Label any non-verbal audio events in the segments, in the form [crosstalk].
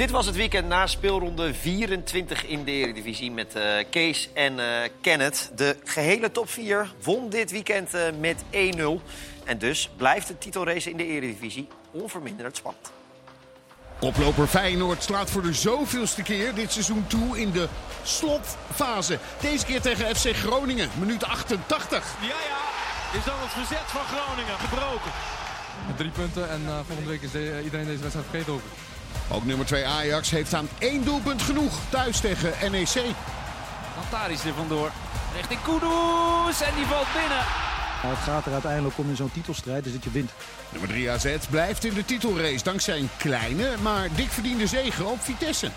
Dit was het weekend na speelronde 24 in de Eredivisie met uh, Kees en uh, Kenneth. De gehele top 4 won dit weekend uh, met 1-0. En dus blijft de titelrace in de Eredivisie onverminderd spannend. Koploper Feyenoord slaat voor de zoveelste keer dit seizoen toe in de slotfase. Deze keer tegen FC Groningen, minuut 88. Ja, ja, is dan het verzet van Groningen gebroken. Drie punten en uh, volgende week is de, iedereen deze wedstrijd vergeten ook. Ook nummer 2 Ajax heeft aan één doelpunt genoeg thuis tegen NEC. Lantaris er vandoor. Richting Kudus en die valt binnen. Het gaat er uiteindelijk om in zo'n titelstrijd, dus dat je wint. Nummer 3 AZ blijft in de titelrace dankzij een kleine, maar dik verdiende zege op Vitesse.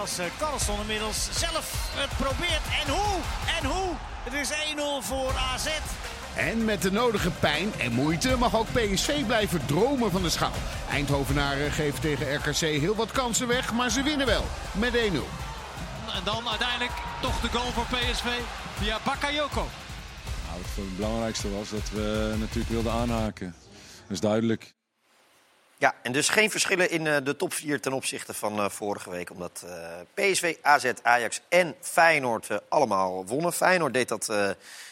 Als Carlson inmiddels zelf het probeert. En hoe? En hoe? Het is 1-0 voor AZ. En met de nodige pijn en moeite mag ook PSV blijven dromen van de schaal. Eindhovenaren geven tegen RKC heel wat kansen weg, maar ze winnen wel met 1-0. En dan uiteindelijk toch de goal voor PSV via Bakayoko. Nou, het belangrijkste was dat we natuurlijk wilden aanhaken. Dat is duidelijk. Ja, en dus geen verschillen in uh, de top 4 ten opzichte van uh, vorige week. Omdat uh, PSV, AZ, Ajax en Feyenoord allemaal wonnen. Feyenoord deed dat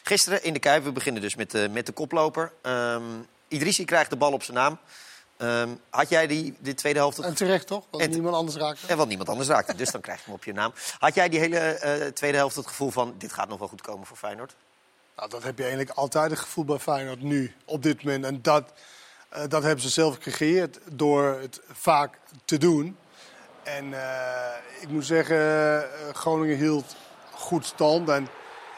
gisteren in de Kuip. We beginnen dus met, met de koploper. Um, Idrissi krijgt de bal op zijn naam. Um, had jij die de tweede helft... En terecht toch? Want en, niemand anders raakte. En wat niemand anders raakte. dus dan krijg je hem op je naam. Had jij die hele tweede helft het gevoel van... dit gaat nog wel goed komen voor Feyenoord? Nou, dat heb je eigenlijk altijd het gevoel bij Feyenoord nu, op dit moment. En dat... Uh, dat hebben ze zelf gecreëerd door het vaak te doen. En uh, ik moet zeggen, uh, Groningen hield goed stand. En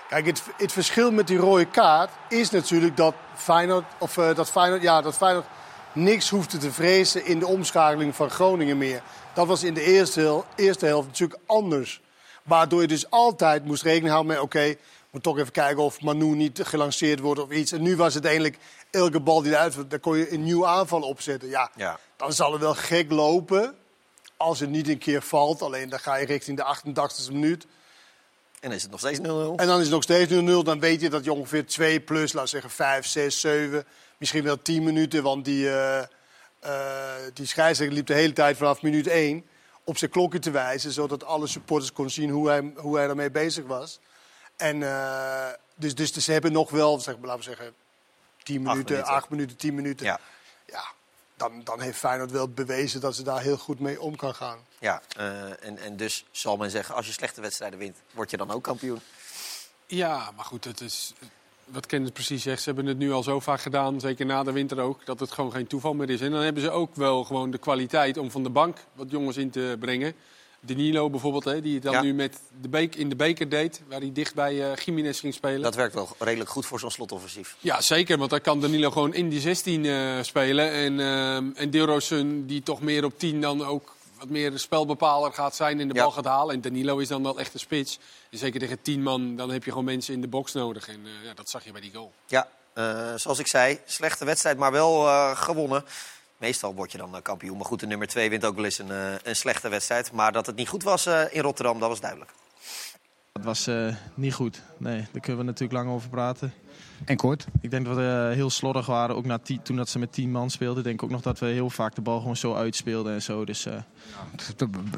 kijk, het, het, verschil met die rode kaart is natuurlijk dat Feyenoord, of, dat Feyenoord, ja, dat Feyenoord niks hoefde te vrezen in de omschakeling van Groningen meer. Dat was in de eerste, eerste helft natuurlijk anders. Waardoor je dus altijd moest rekening houden met, oké, moet toch even kijken of Manu niet gelanceerd wordt of iets. En nu was het eigenlijk elke bal die eruit wordt, daar kon je een nieuwe aanval opzetten. Ja, ja, dan zal het wel gek lopen als het niet een keer valt. Alleen dan ga je richting de 88e minuut. En dan is het nog steeds 0-0. En dan is het nog steeds 0-0. Dan weet je dat je ongeveer 2 plus, laat zeggen 5, 6, 7, misschien wel 10 minuten. Want die, uh, uh, die scheidsrechter liep de hele tijd vanaf minuut 1 op zijn klokje te wijzen. Zodat alle supporters konden zien hoe hij, hoe hij ermee bezig was. En uh, dus, dus, dus ze hebben nog wel, zeg, laten we zeggen, 10 minuten, 8 minuten, 10 minuten. Ja. ja dan, dan heeft Feyenoord wel bewezen dat ze daar heel goed mee om kan gaan. Ja, uh, en, en dus zal men zeggen, als je slechte wedstrijden wint, word je dan ook kampioen? Ja, maar goed, het is, wat Kenneth precies zegt, ze hebben het nu al zo vaak gedaan, zeker na de winter ook, dat het gewoon geen toeval meer is. En dan hebben ze ook wel gewoon de kwaliteit om van de bank wat jongens in te brengen. Danilo bijvoorbeeld, hè, die het dan Ja. nu met de beek, in de beker deed, waar hij dicht bij Jiménez ging spelen. Dat werkt wel redelijk goed voor zo'n slotoffensief. Ja, zeker, want dan kan Danilo gewoon in die 16 eh, spelen. En, eh en Dilrosun, die toch meer op 10 dan ook wat meer de spelbepaler gaat zijn en de Ja. bal gaat halen. En Danilo is dan wel echt een spits. En zeker tegen 10 man, dan heb je gewoon mensen in de box nodig. En eh, ja, dat zag je bij die goal. Ja, zoals ik zei, slechte wedstrijd, maar wel gewonnen. Meestal word je dan eh, kampioen. Maar goed, de nummer 2 wint ook wel eens een, eh, een slechte wedstrijd. Maar dat het niet goed was eh, in Rotterdam, dat was duidelijk. Het was niet goed. Nee, daar kunnen we natuurlijk lang over praten. En kort? Ik denk dat we eh, heel slordig waren. Ook na tien- toen dat ze met 10 man speelden. denk ik ook nog dat we heel vaak de bal gewoon zo uitspeelden en zo. Dus eh,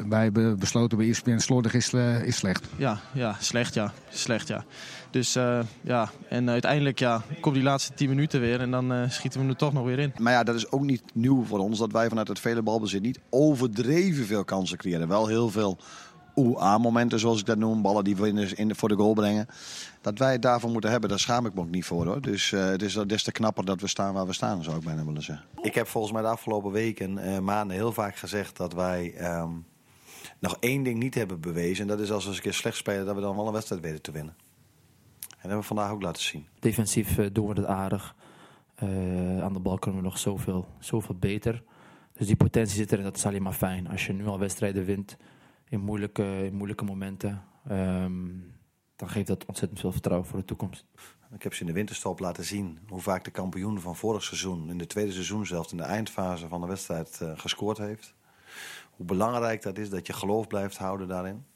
Wij hebben besloten bij ESPN slordig is, eh, is slecht. ja, ja, slecht ja. Slecht ja. Dus eh, ja, en uiteindelijk ja, komt die laatste 10 minuten weer. En dan eh, schieten we er toch nog weer in. Maar ja, dat is ook niet nieuw voor ons dat wij vanuit het vele balbezit niet overdreven veel kansen creëren. Wel heel veel OA-momenten, zoals ik dat noem, ballen die we in de, in de- voor de goal brengen. Dat wij het daarvoor moeten hebben, daar schaam ik me ook niet voor hoor. Dus eh, het is des te knapper dat we staan waar we staan, zou ik bijna willen zeggen. Ik heb volgens mij de afgelopen weken, eh, maanden heel vaak gezegd dat wij ehm, nog één ding niet hebben bewezen. En dat is als we eens een keer slecht spelen, dat we dan wel een wedstrijd weten te winnen. En dat hebben we vandaag ook laten zien. Defensief eh, doen we het aardig. Eh, aan de bal kunnen we nog zoveel, zoveel beter. Dus die potentie zit er en dat is alleen maar fijn. Als je nu al wedstrijden wint in moeilijke, in moeilijke momenten, ehm, dan geeft dat ontzettend veel vertrouwen voor de toekomst. Ik heb ze in de winterstop laten zien hoe vaak de kampioen van vorig seizoen, in de tweede seizoen zelfs, in de eindfase van de wedstrijd eh, gescoord heeft. Hoe belangrijk dat is dat je geloof blijft houden daarin.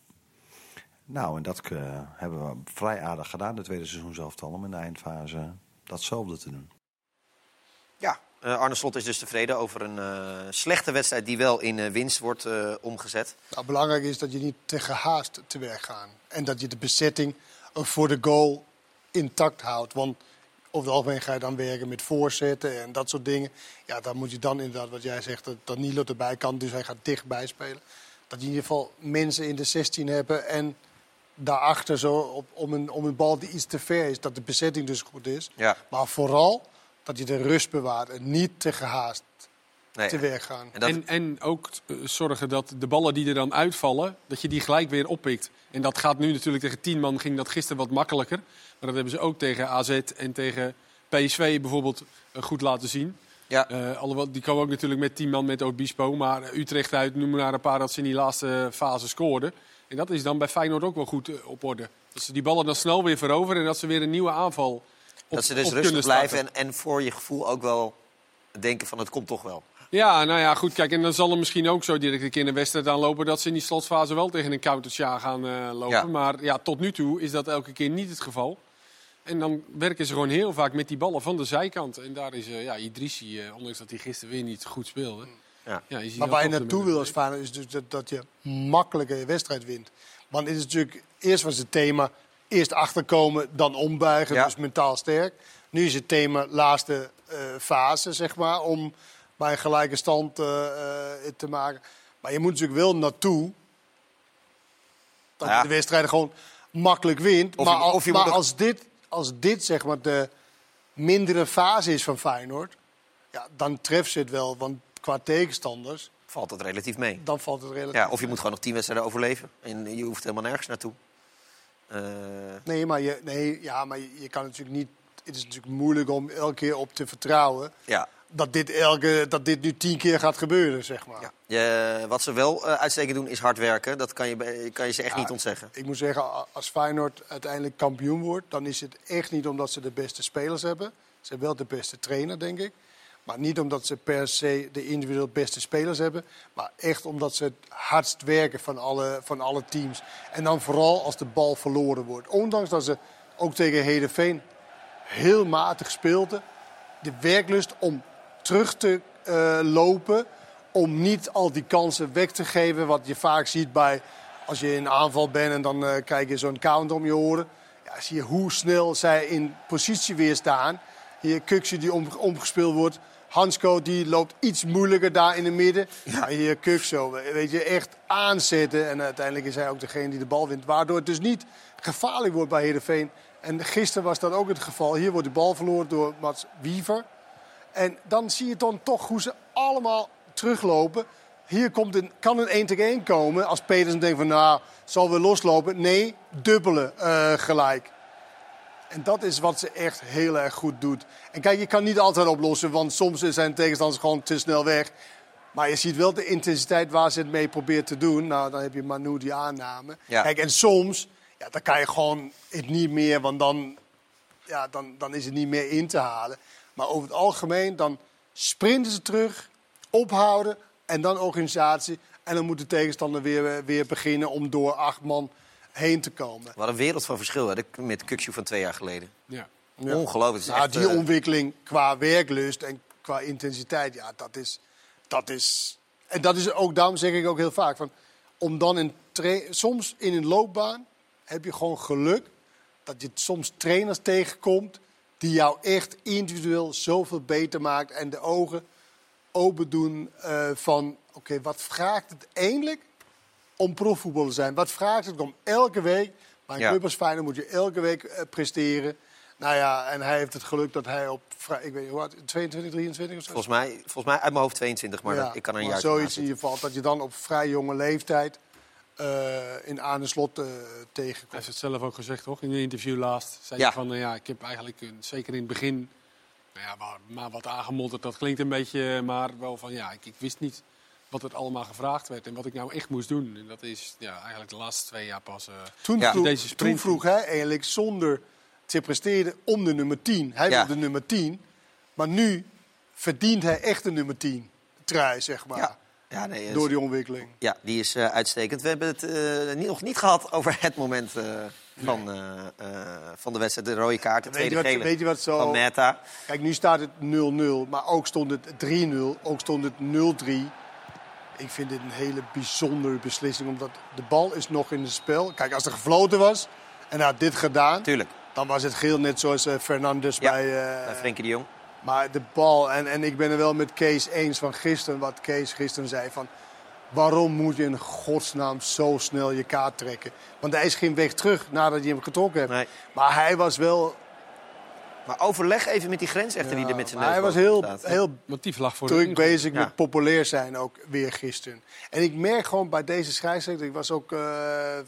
Nou, en dat eh, hebben we vrij aardig gedaan, de tweede seizoen zelf al, om in de eindfase datzelfde te doen. Ja, Eh, Arne Slot is dus tevreden over een eh, slechte wedstrijd die wel in eh, winst wordt omgezet. Nou, belangrijk is dat je niet te gehaast te werk gaat. En dat je de bezetting voor de goal intact houdt. Want over het algemeen ga je dan werken met voorzetten en dat soort dingen. Ja, dan moet je dan inderdaad, wat jij zegt, dat, dat Nilo erbij kan. Dus hij gaat dichtbij spelen. Dat je in ieder geval mensen in de 16 hebben en daarachter zo op, om, een, om een bal die iets te ver is. Dat de bezetting dus goed is. Ja. Maar vooral dat je de rust bewaart en niet te gehaast Nee. te werk gaan. En dat- En, en ook eh, zorgen dat de ballen die er dan uitvallen, dat je die gelijk weer oppikt. En dat gaat nu natuurlijk tegen 10 man, ging dat gisteren wat makkelijker. Maar dat hebben ze ook tegen AZ en tegen PSV bijvoorbeeld eh, goed laten zien. Ja. Eh, alhoewel, die komen ook natuurlijk met 10 man met Obispo. Maar Utrecht uit, noem maar een paar dat ze in die laatste fase scoorden. En dat is dan bij Feyenoord ook wel goed op orde. Dat ze die ballen dan snel weer veroveren en dat ze weer een nieuwe aanval dat ze dus op rustig blijven en, en voor je gevoel ook wel denken van het komt toch wel. Ja, nou ja, goed. Kijk, en dan zal er misschien ook zo direct een keer in de wedstrijd aanlopen... dat ze in die slotfase wel tegen een countertje aan gaan eh, lopen. Ja. Maar ja, tot nu toe is dat elke keer niet het geval. En dan werken ze gewoon heel vaak met die ballen van de zijkant. En daar is eh ja, Idrissi, eh, ondanks dat hij gisteren weer niet goed speelde... Ja. Ja, is hij Maar waar je naartoe wil als Feyenoord is dus dat, dat je makkelijker je wedstrijd wint. Want het is natuurlijk, eerst was het thema eerst achterkomen, dan ombuigen, Ja. dus mentaal sterk. Nu is het thema laatste eh, fase, zeg maar, om bij een gelijke stand eh, eh, te maken. Maar je moet natuurlijk wel naartoe dat Ja. je de wedstrijden gewoon makkelijk wint. Of maar al- of je maar als, dit, als dit zeg maar de mindere fase is van Feyenoord, ja, dan treft ze het wel. Want qua tegenstanders, Valt het relatief mee. dan valt het relatief. Ja, of je moet gewoon nog tien wedstrijden overleven. En je hoeft helemaal nergens naartoe. Eh, Nee, maar, je, nee, ja, maar je, kan natuurlijk niet. Het is natuurlijk moeilijk om elke keer op te vertrouwen ja. dat dit, elke, dat dit nu tien keer gaat gebeuren, zeg maar. Ja. Je, wat ze wel eh, uitstekend doen is hard werken. Dat kan je, kan je ze echt Ja, niet ontzeggen. Ik moet zeggen, als Feyenoord uiteindelijk kampioen wordt, dan is het echt niet omdat ze de beste spelers hebben. Ze hebben wel de beste trainer, denk ik. Maar niet omdat ze per se de individueel beste spelers hebben. Maar echt omdat ze het hardst werken van alle, van alle teams. En dan vooral als de bal verloren wordt. Ondanks dat ze ook tegen Heerenveen heel matig speelden. De werklust om terug te eh, lopen. Om niet al die kansen weg te geven. Wat je vaak ziet bij als je in aanval bent en dan eh, krijg je zo'n counter om je oren. Ja, zie je hoe snel zij in positie weer staan. Hier Kuksje die om, omgespeeld wordt. Hansko die loopt iets moeilijker daar in het midden. Ja. hier Kuk zo, weet je, echt aanzetten. En uiteindelijk is hij ook degene die de bal wint. Waardoor het dus niet gevaarlijk wordt bij Heerenveen. En gisteren was dat ook het geval. Hier wordt de bal verloren door Mats Wiever. En dan zie je dan toch hoe ze allemaal teruglopen. Hier komt een, kan een 1 tegen 1 komen. Als Petersen denkt van nou, zal weer loslopen. Nee, dubbele eh, gelijk. En dat is wat ze echt heel erg goed doet. En kijk, je kan niet altijd oplossen, want soms zijn tegenstanders gewoon te snel weg. Maar je ziet wel de intensiteit waar ze het mee probeert te doen. Nou, dan heb je Manu die aanname. Ja. Kijk, en soms, ja, dan kan je gewoon het niet meer, want dan, ja, dan, dan is het niet meer in te halen. Maar over het algemeen, dan sprinten ze terug, ophouden en dan organisatie. En dan moet de tegenstander weer, weer beginnen om door acht man heen te komen. Wat een wereld van verschil hè, de- met Kukshoe van twee jaar geleden. Ja. Ja. Ongelooflijk. Nou, echt, die eh, ontwikkeling qua werklust en qua intensiteit, ja, dat is, dat is. En dat is ook, daarom zeg ik ook heel vaak: van, om dan in tra- soms in een loopbaan heb je gewoon geluk dat je soms trainers tegenkomt die jou echt individueel zoveel beter maakt en de ogen open doen eh, van: oké, wat vraagt het eindelijk om profvoetballer te zijn? Wat vraagt het om elke week? Bij een Ja. club als Feyenoord moet je elke week eh, presteren. Nou ja, en hij heeft het geluk dat hij op vrij, ik weet niet hoe oud, 22, 23 of zo. volgens, mij, volgens mij uit mijn hoofd 22, maar Ja, dat- ik kan er een jaar zoiets in ieder geval, dat je dan op vrij jonge leeftijd eh, in aan de slot eh, Hij tegenkomt. heeft het zelf ook gezegd, toch? In een interview laatst. Zei Ja. hij van, nou ja, ik heb eigenlijk, een- zeker in het begin, nou ja, maar, maar wat aangemodderd. Dat klinkt een beetje, maar wel van, ja, ik, ik wist niet wat er allemaal gevraagd werd en wat ik nou echt moest doen. En dat is ja, eigenlijk de laatste twee jaar pas. eh, Toen, Ja. vroeg, Deze toen sprint. vroeg hij eigenlijk zonder te presteren om de nummer 10. Hij Ja. wil de nummer 10, maar nu verdient hij echt de nummer 10 trui, zeg maar. Ja. Ja, nee, Door die ontwikkeling. ja, die is eh, uitstekend. We hebben het eh, niet- nog niet gehad over het moment eh, van, eh, eh, van de wedstrijd. De rode kaart, de Weet je, tweede wat, gele weet je wat zo... van Meta. Kijk, nu staat het 0-0, maar ook stond het 3-0, ook stond het 0-3. Ik vind dit een hele bijzondere beslissing, omdat de bal is nog in het spel. Kijk, als er gefloten was en hij had dit gedaan, Tuurlijk. dan was het geel net zoals eh, Fernandes Ja, bij... eh, bij Frenkie de Jong. Maar de bal, en, en ik ben er wel met Kees eens van gisteren, wat Kees gisteren zei van... Waarom moet je in godsnaam zo snel je kaart trekken? Want hij is geen weg terug nadat je hem getrokken hebt. Nee. Maar hij was wel Maar overleg even met die grensrechter die er met zijn neus hij was heel, staat. heel Want die vlag voor druk bezig Ja. met populair zijn ook weer gisteren. En ik merk gewoon bij deze scheidsrechter, ik was ook eh,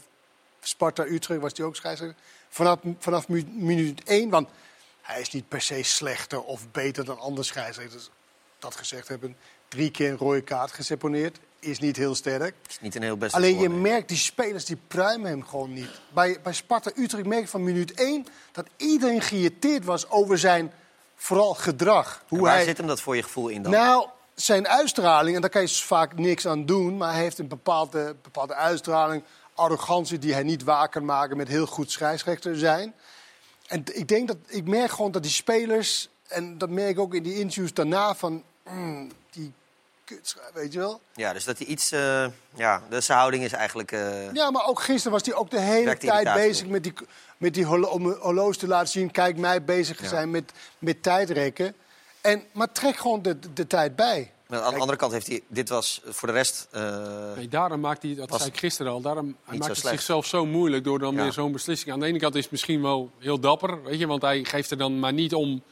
Sparta-Utrecht, was die ook scheidsrechter. Vanaf, vanaf mu- minuut één, want hij is niet per se slechter of beter dan andere scheidsrechters. Dat gezegd hebben, drie keer een rode kaart geseponeerd, is niet heel sterk. is niet een heel beste Alleen je merkt, die spelers die pruimen hem gewoon niet. Bij, bij Sparta-Utrecht merk je van minuut één dat iedereen geïrriteerd was over zijn vooral gedrag. En waar hij, zit hem dat voor je gevoel in dan? nou, zijn uitstraling, en daar kan je vaak niks aan doen, maar hij heeft een bepaalde, bepaalde uitstraling, arrogantie die hij niet waar kan maken met heel goed scheidsrechter zijn. En ik denk dat ik merk gewoon dat die spelers, en dat merk ik ook in die interviews daarna van mm, die kut, weet je wel. Ja, dus dat hij iets... eh, ja, dus zijn houding is eigenlijk... eh, Ja, maar ook gisteren was hij ook de hele tijd bezig met die, met die holo- om horloge te laten zien. Kijk, mij bezig Ja. zijn met, met tijdrekken. En, maar trek gewoon de, de tijd bij. Maar aan de andere kant heeft hij... Dit was voor de rest... eh, Nee, daarom maakt hij, dat zei ik gisteren al, daarom hij maakt het slecht. zichzelf zo moeilijk door dan Ja. weer zo'n beslissing. Aan de ene kant is het misschien wel heel dapper, weet je, want hij geeft er dan maar niet om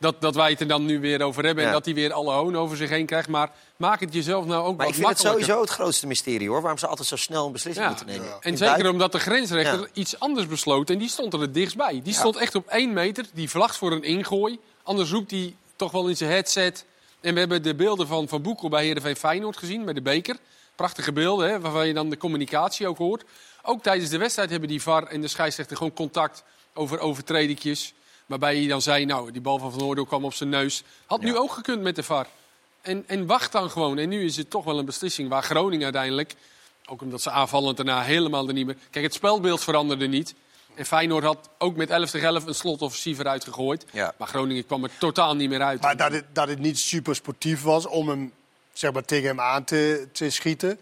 dat, dat wij het er dan nu weer over hebben en dat hij weer alle hoon over zich heen krijgt. Maar maak het jezelf nou ook maar wat ik vind het sowieso het grootste mysterie, hoor. Waarom ze altijd zo snel een beslissing Ja. moeten nemen. En In zeker omdat de grensrechter Ja. iets anders besloot. En die stond er het dichtst bij. Die Ja. stond echt op één meter. Die vlagt voor een ingooi. Anders roept hij toch wel in zijn headset. En we hebben de beelden van Van Boekel bij Heerenveen Feyenoord gezien. Bij de beker. Prachtige beelden, hè, waarvan je dan de communicatie ook hoort. Ook tijdens de wedstrijd hebben die VAR en de scheidsrechter gewoon contact over overtredingjes. Waarbij hij dan zei, nou, die bal van Van Oordeel kwam op zijn neus. Had nu ook gekund met de VAR. En, en wacht dan gewoon. En nu is het toch wel een beslissing waar Groningen uiteindelijk... ook omdat ze aanvallend daarna helemaal er niet meer... Kijk, het spelbeeld veranderde niet. En Feyenoord had ook met 11 tegen 11 een slotoffensief eruit gegooid. Ja. Maar Groningen kwam er totaal niet meer uit. Maar dat het, dat het niet super sportief was om hem zeg maar, tegen hem aan te, te schieten,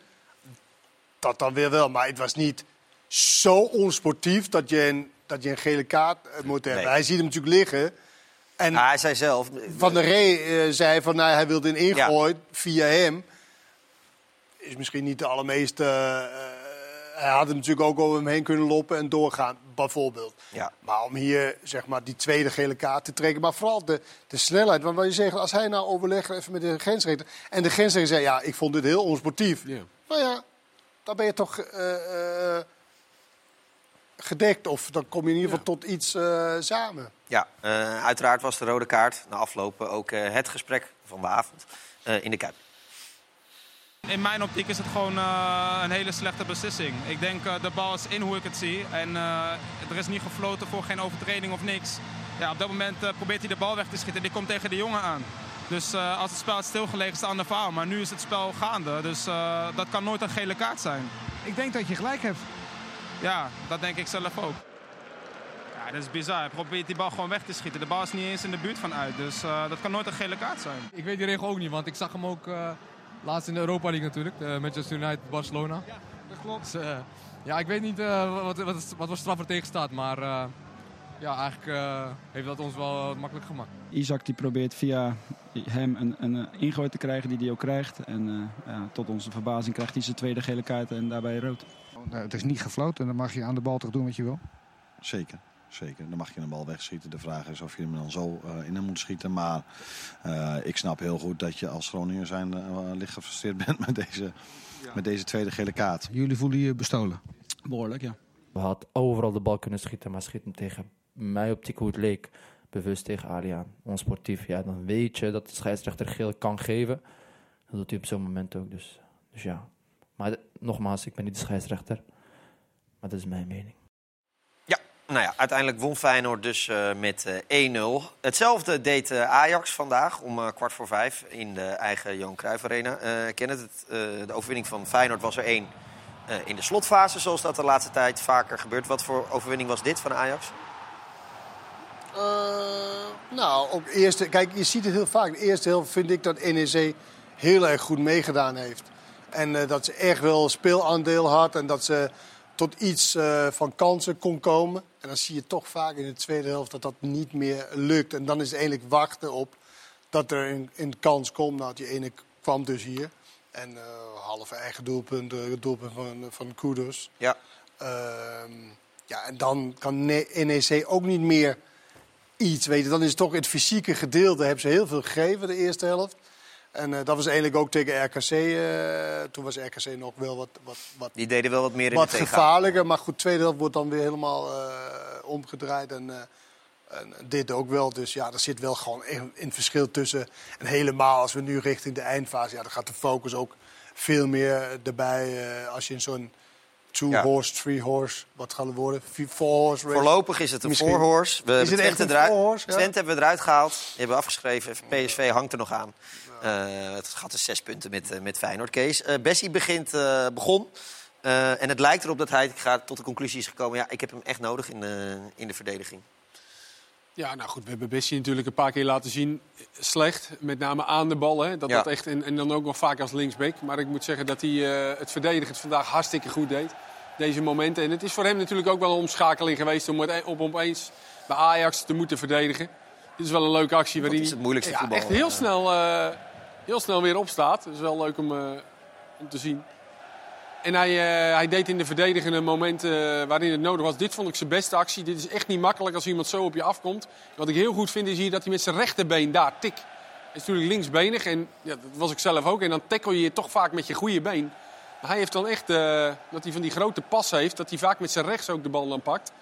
dat dan weer wel. Maar het was niet zo onsportief dat je een, dat je een gele kaart eh, moet hebben. Nee. Hij ziet hem natuurlijk liggen. En Ah, hij zei zelf... Van der Ree eh, zei van nou, hij wilde een ingooi via hem. Is misschien niet de allermeeste. eh, eh, hij had hem natuurlijk ook over hem heen kunnen lopen en doorgaan, bijvoorbeeld. Ja. Maar om hier zeg maar, die tweede gele kaart te trekken. Maar vooral de, de snelheid. Want wat je zegt, als hij nou overlegt even met de grensrechter. En de grensrechter zei, ja, ik vond dit heel onsportief. Ja. Nou ja, dan ben je toch eh, eh, gedekt. Of dan kom je in ieder geval tot iets eh, samen. Ja, eh, uiteraard was de rode kaart na aflopen ook eh, het gesprek van de avond eh, in de Kuip. In mijn optiek is het gewoon eh, een hele slechte beslissing. Ik denk uh, de bal is in hoe ik het zie. En uh, er is niet gefloten voor geen overtreding of niks. Ja, op dat moment uh, probeert hij de bal weg te schieten. Die komt tegen de jongen aan. Dus als het spel had stilgelegen is het aan de verhaal. Maar nu is het spel gaande. Dus dat kan nooit een gele kaart zijn. Ik denk dat je gelijk hebt. Ja, dat denk ik zelf ook. Ja, dat is bizar. Hij probeert die bal gewoon weg te schieten. De bal is niet eens in de buurt van uit. Dus dat kan nooit een gele kaart zijn. Ik weet die regel ook niet, want ik zag hem ook... Laatst in de Europa League natuurlijk, de Manchester United, Barcelona. Ja, dat klopt. Dus, uh, ja, ik weet niet uh, wat, wat, wat voor straf er tegen staat, maar uh, ja, eigenlijk heeft dat ons wel makkelijk gemaakt. Isaac die probeert via hem een, een ingooi te krijgen die hij ook krijgt. En ja, tot onze verbazing krijgt hij zijn tweede gele kaart en daarbij rood. Nou, het is niet gefloten, dan mag je aan de bal toch doen wat je wil? Zeker. Zeker, dan mag je een bal wegschieten. De vraag is of je hem dan zo uh, in hem moet schieten. Maar uh, ik snap heel goed dat je als Groninger zijn uh, licht gefrustreerd [laughs] bent met deze, ja. met deze tweede gele kaart. Jullie voelen je bestolen? Behoorlijk, ja. We hadden overal de bal kunnen schieten, maar schiet hem tegen mij optiek hoe het leek. Bewust tegen Aliaan, onsportief. Ja, dan weet je dat de scheidsrechter geel kan geven. Dat doet hij op zo'n moment ook. Dus, dus ja. Maar nogmaals, ik ben niet de scheidsrechter. Maar dat is mijn mening. Nou ja, uiteindelijk won Feyenoord dus uh, met uh, 1-0. Hetzelfde deed uh, Ajax vandaag om uh, kwart voor vijf in de eigen Johan Cruijff Arena. Kenneth, het, de overwinning van Feyenoord was er één eh, in de slotfase, zoals dat de laatste tijd vaker gebeurt. Wat voor overwinning was dit van Ajax? Eh, nou, op eerste, kijk, je ziet het heel vaak. De eerste helft vind ik dat NEC heel erg goed meegedaan heeft. En eh, dat ze echt wel speelaandeel had en dat ze tot iets eh, van kansen kon komen. En dan zie je toch vaak in de tweede helft dat dat niet meer lukt. En dan is het eigenlijk wachten op dat er een, een kans komt. Nou, die ene kwam dus hier. En uh, halve eigen doelpunt, uh, doelpunt van, van Kudus. Ja. Ehm, ja, en dan kan NEC ook niet meer iets weten. Dan is het toch het fysieke gedeelte. Hebben ze heel veel gegeven de eerste helft. En uh, dat was eigenlijk ook tegen RKC. Uh, toen was RKC nog wel wat, wat, wat Die deden wel wat meer in wat de gevaarlijker. Maar goed, tweede helft wordt dan weer helemaal uh, omgedraaid. En, en, dit ook wel. Dus ja, er zit wel gewoon een, een verschil tussen. En helemaal als we nu richting de eindfase... Ja, dan gaat de focus ook veel meer erbij. als je in zo'n two-horse, ja. three-horse... Wat gaat het worden? Four-horse race. Voorlopig is het een Misschien. four-horse. We Is het echt een? Ja. Twente hebben we eruit gehaald. Die hebben we afgeschreven. PSV hangt er nog aan. Uh, het gaat dus zes punten met, uh, met Feyenoord, Kees. Uh, Bessie begint, begon. en het lijkt erop dat hij gaat tot de conclusie is gekomen... ja, ik heb hem echt nodig in in de verdediging. Ja, nou goed, we hebben Bessie natuurlijk een paar keer laten zien. Slecht, met name aan de bal. Hè? Dat, Ja. dat echt, en, en dan ook nog vaak als linksback. Maar ik moet zeggen dat hij eh, het verdedigend vandaag hartstikke goed deed. Deze momenten. En het is voor hem natuurlijk ook wel een omschakeling geweest... om het op opeens bij Ajax te moeten verdedigen. Dit is wel een leuke actie waarin is het hij moeilijkste ja, voetbal, echt heel eh. snel, eh, heel snel weer opstaat. Dat is wel leuk om, eh, om te zien. En hij, eh, hij deed in de verdedigende momenten waarin het nodig was. Dit vond ik zijn beste actie. Dit is echt niet makkelijk als iemand zo op je afkomt. Wat ik heel goed vind is hier dat hij met zijn rechterbeen daar tik. Hij is natuurlijk linksbenig en ja, dat was ik zelf ook. En dan tackle je toch vaak met je goede been. Maar hij heeft dan echt eh, dat hij van die grote pas heeft. Dat hij vaak met zijn rechts ook de bal dan pakt.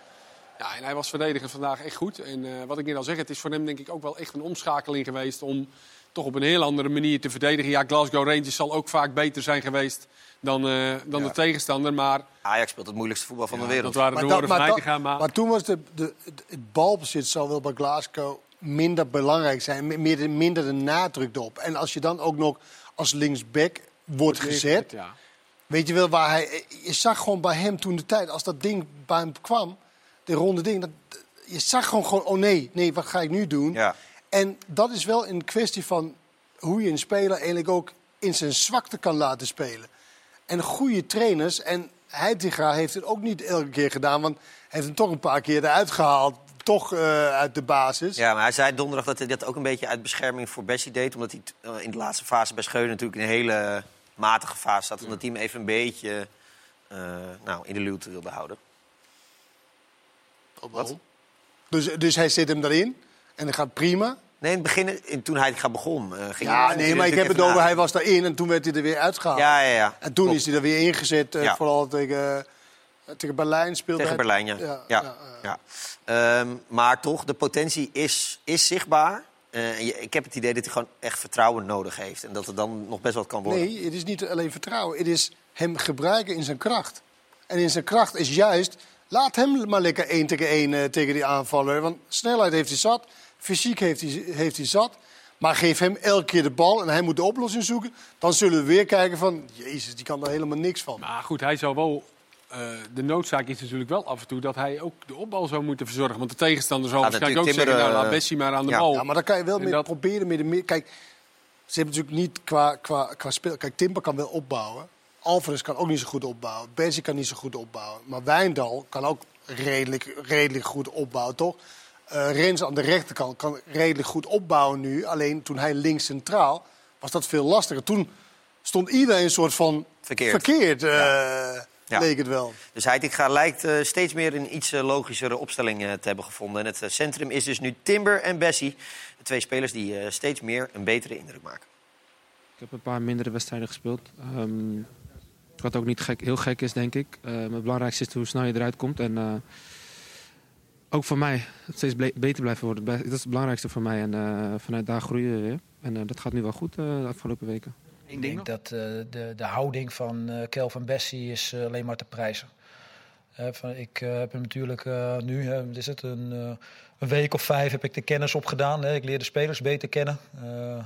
Ja, en hij was verdedigend vandaag echt goed. En eh, wat ik net al zeg, het is voor hem denk ik ook wel echt een omschakeling geweest om toch op een heel andere manier te verdedigen. Ja, Glasgow Rangers zal ook vaak beter zijn geweest dan, eh, dan de tegenstander. Maar Ajax speelt het moeilijkste voetbal van de wereld. dat waren de dat- woorden van dat- Heitinga. Maar maar toen was de, de, het- het balbezit zal wel bij Glasgow minder belangrijk zijn. Meer, minder de nadruk erop. En als je dan ook nog als linksback wordt gezet... Ja. Weet je wel waar hij... Je zag gewoon bij hem toen de tijd, als dat ding bij hem kwam... De ronde ding, dat, je zag gewoon, gewoon... Oh nee, nee, wat ga ik nu doen? Ja. En dat is wel een kwestie van hoe je een speler eigenlijk ook in zijn zwakte kan laten spelen. En goede trainers, en Heitinga heeft het ook niet elke keer gedaan, want hij heeft hem toch een paar keer eruit gehaald, toch eh, uit de basis. Ja, maar hij zei donderdag dat hij dat ook een beetje uit bescherming voor Bessie deed. Omdat hij eh, in de laatste fase bij Scheunen natuurlijk in een hele matige fase zat. Omdat hij hem even een beetje eh, nou, in de luwte wilde houden. Wat? Dus, dus hij zit hem erin en dat gaat prima. Nee, in het begin, in- toen hij gaat begon, eh, ging Ja, nee, maar ik heb het over, hij was daarin en toen werd hij er weer uitgehaald. Ja, ja, ja. En toen Klopt. is hij er weer ingezet, eh, Ja. vooral tegen, eh, tegen Berlijn speelde Tegen hij. Berlijn, ja. Ja, ja, ja. Ehm, maar toch, de potentie is, is zichtbaar. Ik heb het idee dat hij gewoon echt vertrouwen nodig heeft. En dat het dan nog best wat kan worden. Nee, het is niet alleen vertrouwen. Het is hem gebruiken in zijn kracht. En in zijn kracht is juist... Laat hem maar lekker één tegen één tegen die aanvaller. Want snelheid heeft hij zat. Fysiek heeft hij, heeft hij zat. Maar geef hem elke keer de bal en hij moet de oplossing zoeken. Dan zullen we weer kijken van... Jezus, die kan er helemaal niks van. Maar goed, hij zou wel. eh, de noodzaak is natuurlijk wel af en toe dat hij ook de opbal zou moeten verzorgen. Want de tegenstander zal Ja, waarschijnlijk ook zeggen: nou, laat eh, Bessie maar aan de ja. bal. Ja, maar dan kan je wel En mee dat- proberen met de meer. Kijk, ze hebben natuurlijk niet qua, qua, qua speel. Kijk, Timber kan wel opbouwen. Alvarez kan ook niet zo goed opbouwen. Bessie kan niet zo goed opbouwen. Maar Wijndal kan ook redelijk, redelijk goed opbouwen, toch? Eh Rens aan de rechterkant kan redelijk goed opbouwen nu. Alleen toen hij links centraal was dat veel lastiger. Toen stond iedereen een soort van Verkeerd. verkeerd eh, Ja. leek het wel. Dus Heitinga lijkt eh, steeds meer een iets logischere opstelling te hebben gevonden. En het centrum is dus nu Timber en Bessie. De twee spelers die eh, steeds meer een betere indruk maken. Ik heb een paar mindere wedstrijden gespeeld. Ehm, wat ook niet gek, heel gek is, denk ik. Eh, maar het belangrijkste is hoe snel je eruit komt. En eh, ook voor mij steeds beter blijven worden. Dat is het belangrijkste voor mij. En eh, vanuit daar groeien we weer. En eh, dat gaat nu wel goed eh, de afgelopen weken. Ik denk dat eh, de, de houding van eh Kelvin Bessie is alleen maar te prijzen. Van, ik eh, heb hem natuurlijk eh, nu, is het, een, eh, een week of vijf heb ik de kennis opgedaan. Hè. Ik leer de spelers beter kennen. Eh,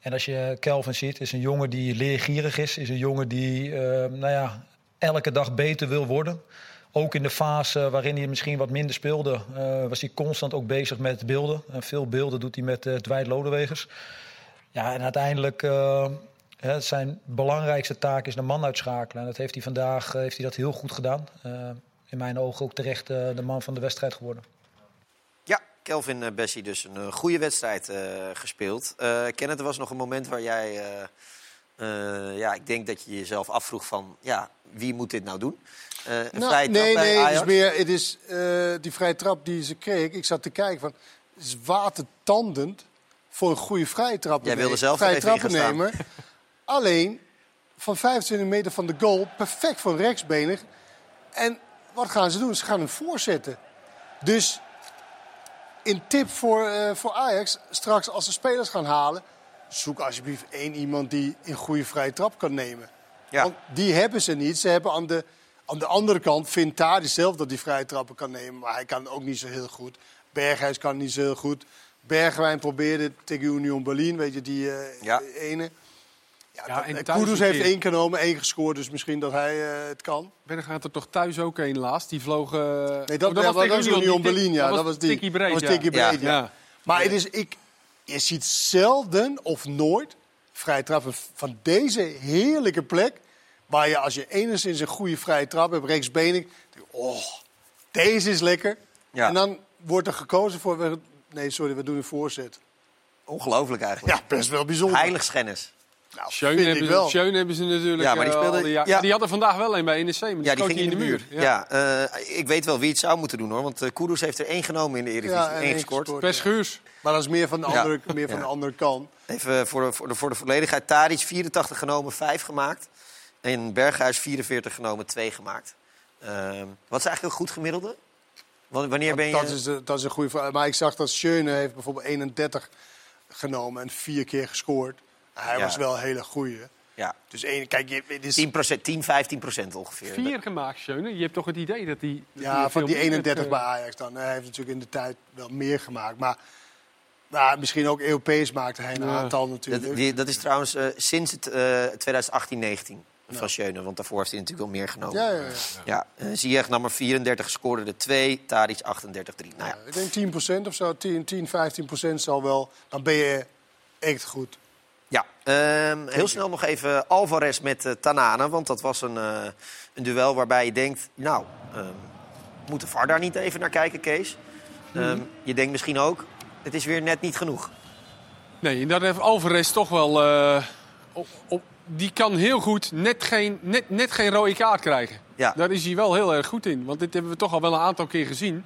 en als je Kelvin ziet, is een jongen die leergierig is. Is een jongen die, eh, nou ja, elke dag beter wil worden. Ook in de fase waarin hij misschien wat minder speelde, eh, was hij constant ook bezig met beelden. En veel beelden doet hij met uh, Dwight Lodewegers. Ja, en uiteindelijk uh, hè, zijn belangrijkste taak is de man uitschakelen. En dat heeft hij vandaag heeft hij dat heel goed gedaan. in mijn ogen ook terecht de man van de wedstrijd geworden. Ja, Kelvin Bessie dus een goede wedstrijd gespeeld. Kenneth, er was nog een moment waar jij... ja, ik denk dat je jezelf afvroeg van... Ja, wie moet dit nou doen? Uh, een nou, vrije nee, trap bij nee, het is meer het is, uh, die vrije trap die ze kreeg. Ik zat te kijken van, het is watertandend voor een goede vrije trap. Jij wilde zelf vrije gaan trappennemer. [laughs] Alleen van 25 meter van de goal, perfect voor een rechtsbenig. En wat gaan ze doen? Ze gaan hem voorzetten. Dus in tip voor, uh, voor Ajax, straks als ze spelers gaan halen, zoek alsjeblieft één iemand die een goede vrije trap kan nemen. Ja. Want die hebben ze niet. Ze hebben aan de, aan de andere kant vindt Tadi zelf dat hij vrije trappen kan nemen. Maar hij kan ook niet zo heel goed. Berghuis kan niet zo heel goed. Bergwijn probeerde tegen Union Berlin, weet je, die uh, ja. ene. Ja, Ja, dat- en Kudus heeft één genomen, één gescoord. Dus misschien dat hij eh, het kan. Berg gaat er toch thuis ook een laatst? Die vloog... eh, Nee, dat, oh, dat, was, tegen Union, Berlin, ja. Dat was die. Tikkie breed, dat was tikkie breed, ja. Ja. Maar het is, ik, je ziet zelden of nooit vrije trappen van deze heerlijke plek. Waar je als je enigszins een goede vrije trap hebt, rechtsbenig. je, Oh, deze is lekker. Ja. En dan wordt er gekozen voor... Nee, sorry, we doen een voorzet. Ongelooflijk eigenlijk. Ja, best wel bijzonder. Heiligschennis. Nou, Schöne vind hebben, ik wel. ze- hebben ze natuurlijk. Ja, maar die eh, speelde- die, ja. ja. die had er vandaag wel een bij NEC, maar die, Ja, die ging in de muur. Ja, eh, ik weet wel wie het zou moeten doen hoor. Want Kudus heeft er één genomen in de Eredivisie. Ja, één één gescoord. Per ja. Schuurs. Maar dat is meer van de Ja. andere, meer van Ja. de andere kant. Even voor de, voor, de, voor de volledigheid. Tadic 84 genomen, 5 gemaakt. En Berghuis 44 genomen, 2 gemaakt. Ehm, wat is eigenlijk een goed gemiddelde? Wa- Wanneer ben je... Dat is, de- dat is een goede vraag. Maar ik zag dat Schöne heeft bijvoorbeeld 31 genomen en vier keer gescoord. Hij Ja. was wel een hele goeie. Ja. Dus één, kijk, het is, 10, 10 15 procent ongeveer. Vier gemaakt, Schöne. Je hebt toch het idee dat die... dat ja, van die meer 31 het, bij eh, Ajax dan. Hij heeft natuurlijk in de tijd wel meer gemaakt. Maar nou, misschien ook Europees maakte hij een Ja. aantal natuurlijk. Dat, die, dat is trouwens eh, sinds het eh 2018-19 van Schöne. Want daarvoor heeft hij natuurlijk wel meer genomen. Ja, ja, ja. Ja, eh, Ziyech nam er 34, scoorde er 2. Tadic 38, 3. Nou ja, Ik denk 10% of zo, 10, 10 15% zal wel. Dan ben je echt goed. Ja, ehm, heel snel nog even Alvarez met eh, Tanane. Want dat was een, eh, een duel waarbij je denkt... Nou, ehm, moet de VAR daar niet even naar kijken, Kees? Ehm, Je denkt misschien ook, het is weer net niet genoeg. Nee, en daar heeft Alvarez toch wel... eh, op, op, die kan heel goed net geen, net, net geen rode kaart krijgen. Ja. Daar is hij wel heel erg goed in. Want dit hebben we toch al wel een aantal keer gezien.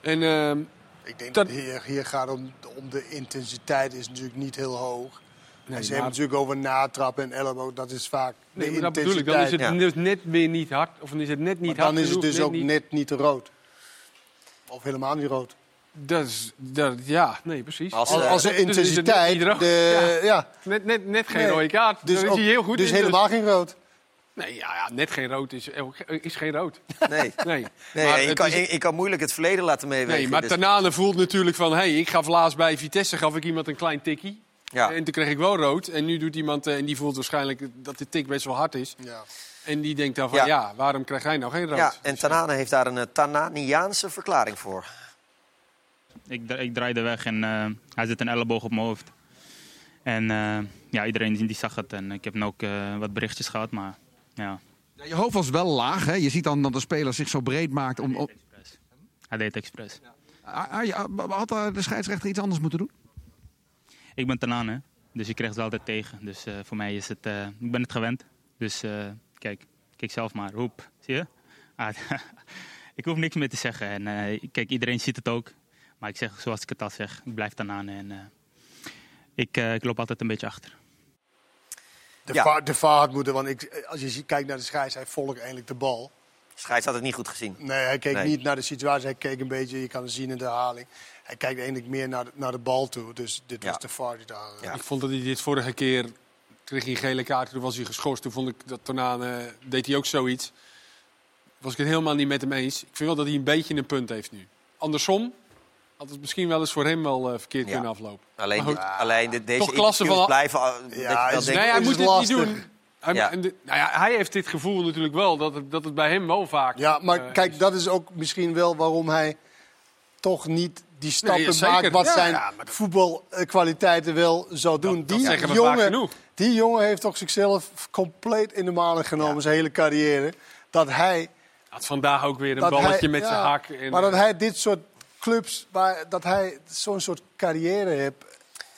En ehm, Ik denk Dat- dat hier, hier gaat om, om de intensiteit is natuurlijk niet heel hoog. Nee, en ze maar- hebben natuurlijk over natrappen en elleboog. Dat is vaak nee, de dat intensiteit. bedoel ik. Dan is het Ja. dus net weer niet hard. Of dan is het net niet maar hard dan is het dus ook niet- net niet rood. Of helemaal niet rood. Dat is, dat, ja, nee, precies. Als, Als, eh, als de dus net intensiteit... de, ja. Net, net, net geen Nee. rode kaart. Dus, ook- hij heel goed dus helemaal geen rood. Nee, ja, ja, net geen rood is, is geen rood. Nee, [laughs] Nee, nee Maar het kan, is- je kan moeilijk het verleden laten meewegen. Nee, maar Dus- Tanane voelt natuurlijk van... hey, ik gaf laatst bij Vitesse gaf ik iemand een klein tikkie. ja. En toen kreeg ik wel rood. En nu doet iemand... eh, en die voelt waarschijnlijk dat de tik best wel hard is. Ja. En die denkt dan van... Ja. Ja, waarom krijg jij nou geen rood? ja, en Tanane heeft daar een eh, Tananiaanse verklaring voor. Ik, ik draaide weg en eh, hij zit een elleboog op mijn hoofd. En eh, ja, iedereen die die zag het. En ik heb nu ook eh, wat berichtjes gehad, maar ja, Ja, Je hoofd was wel laag. Hè? Je ziet dan dat de speler zich zo breed maakt. Om, hij deed het expres. Ah, ah, ja, had de scheidsrechter iets anders moeten doen? Ik ben Tanaan, hè? dus je krijgt het altijd tegen. Dus eh, voor mij is het, eh, ik ben het gewend. Dus eh, kijk, kijk zelf maar. Roep, zie je? Ah, [laughs] ik hoef niks meer te zeggen. En eh, kijk, iedereen ziet het ook. Maar ik zeg zoals ik het al zeg, ik blijf Tanaan. En eh, ik, eh, ik loop altijd een beetje achter. De, Ja. va de want ik, als je kijkt naar de scheids, hij volgt eigenlijk de bal. Scheids had het niet goed gezien. Nee, hij keek Nee. niet naar de situatie. Hij keek een beetje, je kan het zien in de herhaling. Hij kijkt eigenlijk meer naar de, naar de bal toe. Dus dit Ja. was de VAR die daar... Ja. Ik vond dat hij dit vorige keer... kreeg hij een gele kaart, toen was hij geschorst. Toen vond ik dat Tanane... deed hij ook zoiets. Was ik het helemaal niet met hem eens. Ik vind wel dat hij een beetje een punt heeft nu. Andersom had het misschien wel eens voor hem wel eh, verkeerd Ja. kunnen aflopen. Alleen, goed. alleen de, deze Toch klasse interviews van- blijven... dat is- Nee, hij is moet het lastig. niet doen. Hij, Ja. en de- nou ja, hij heeft dit gevoel natuurlijk wel, dat het, dat het bij hem wel vaak... Ja, maar eh, kijk, dat is ook misschien wel waarom hij toch niet die stappen Nee, maakt wat Ja, zijn dat- voetbalkwaliteiten wel zou doen. dat zeggen we vaak jongen, genoeg. die jongen heeft toch zichzelf compleet in de maling genomen, zijn hele carrière. Dat hij... Had vandaag ook weer een balletje hij- met ja, zijn hak. En, maar dat hij dit soort clubs, waar, dat hij zo'n soort carrière heeft...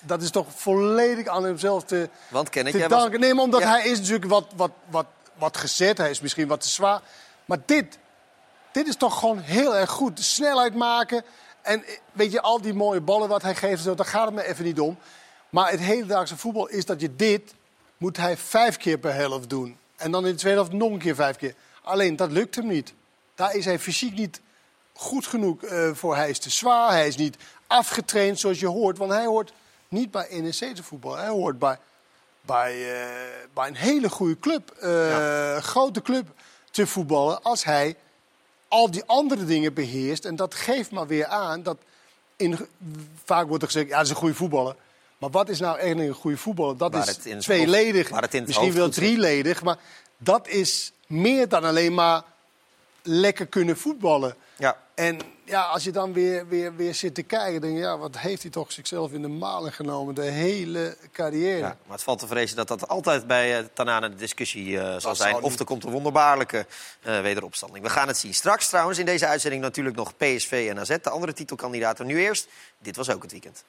Dat is toch volledig aan hemzelf te, Want te jij was- danken. Nee, maar omdat Ja. hij is natuurlijk wat, wat, wat, wat gezet. Hij is misschien wat te zwaar. Maar dit, dit is toch gewoon heel erg goed. De snelheid maken. En weet je, al die mooie ballen wat hij geeft, zo, daar gaat het me even niet om. Maar het hedendaagse voetbal is dat je dit moet hij vijf keer per helft doen. En dan in de tweede helft nog een keer vijf keer. Alleen, dat lukt hem niet. Daar is hij fysiek niet goed genoeg eh, voor. Hij is te zwaar, hij is niet afgetraind zoals je hoort. Want hij hoort niet bij NEC te voetballen. Hij hoort bij, bij, eh, bij een hele goede club, eh, grote club te voetballen. Als hij al die andere dingen beheerst. En dat geeft maar weer aan dat... In, vaak wordt er gezegd, ja, dat is een goede voetballer. Maar wat is nou echt een goede voetballer? Dat Waar is tweeledig, hoofd- misschien wel drieledig. Maar dat is meer dan alleen maar lekker kunnen voetballen. Ja. En ja, als je dan weer, weer, weer zit te kijken, denk je, ja, wat heeft hij toch zichzelf in de malen genomen, de hele carrière. Ja, maar het valt te vrezen dat dat altijd bij uh, Tanane de discussie eh, zal zijn. zou Of er komt een wonderbaarlijke eh, wederopstanding. We gaan het zien. Straks trouwens in deze uitzending natuurlijk nog PSV en AZ. De andere titelkandidaten. Nu eerst, dit was ook het weekend.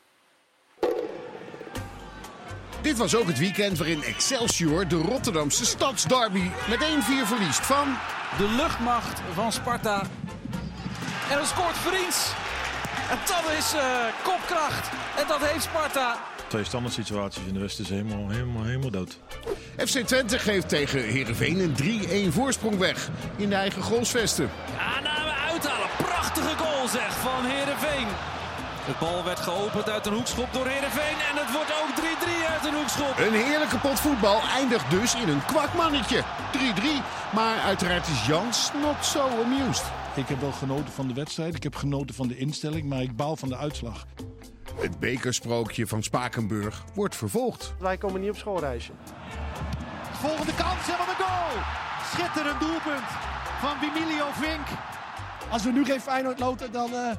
Dit was ook het weekend waarin Excelsior de Rotterdamse stadsderby met 1-4 verliest van... De luchtmacht van Sparta. En dan scoort Vriends. En dat is eh, kopkracht. En dat heeft Sparta. Twee standaard situaties in de West is helemaal, helemaal, helemaal dood. FC Twente geeft tegen Heerenveen een 3-1 voorsprong weg in de eigen goalsvesten. Ja, nou we uithalen. Prachtige goal zeg van Heerenveen. De bal werd geopend uit een hoekschop door Heerenveen. En het wordt ook 3-3 uit een hoekschop. Een heerlijke pot voetbal eindigt dus in een kwakmannetje. 3-3. Maar uiteraard is Jans not so amused. Ik heb wel genoten van de wedstrijd. Ik heb genoten van de instelling, maar ik baal van de uitslag. Het bekersprookje van Spakenburg wordt vervolgd. Wij komen niet op schoolreisje. Volgende kans en wat een goal! Schitterend doelpunt van Wimilio Vink. Als we nu geen Feyenoord loten, dan, uh,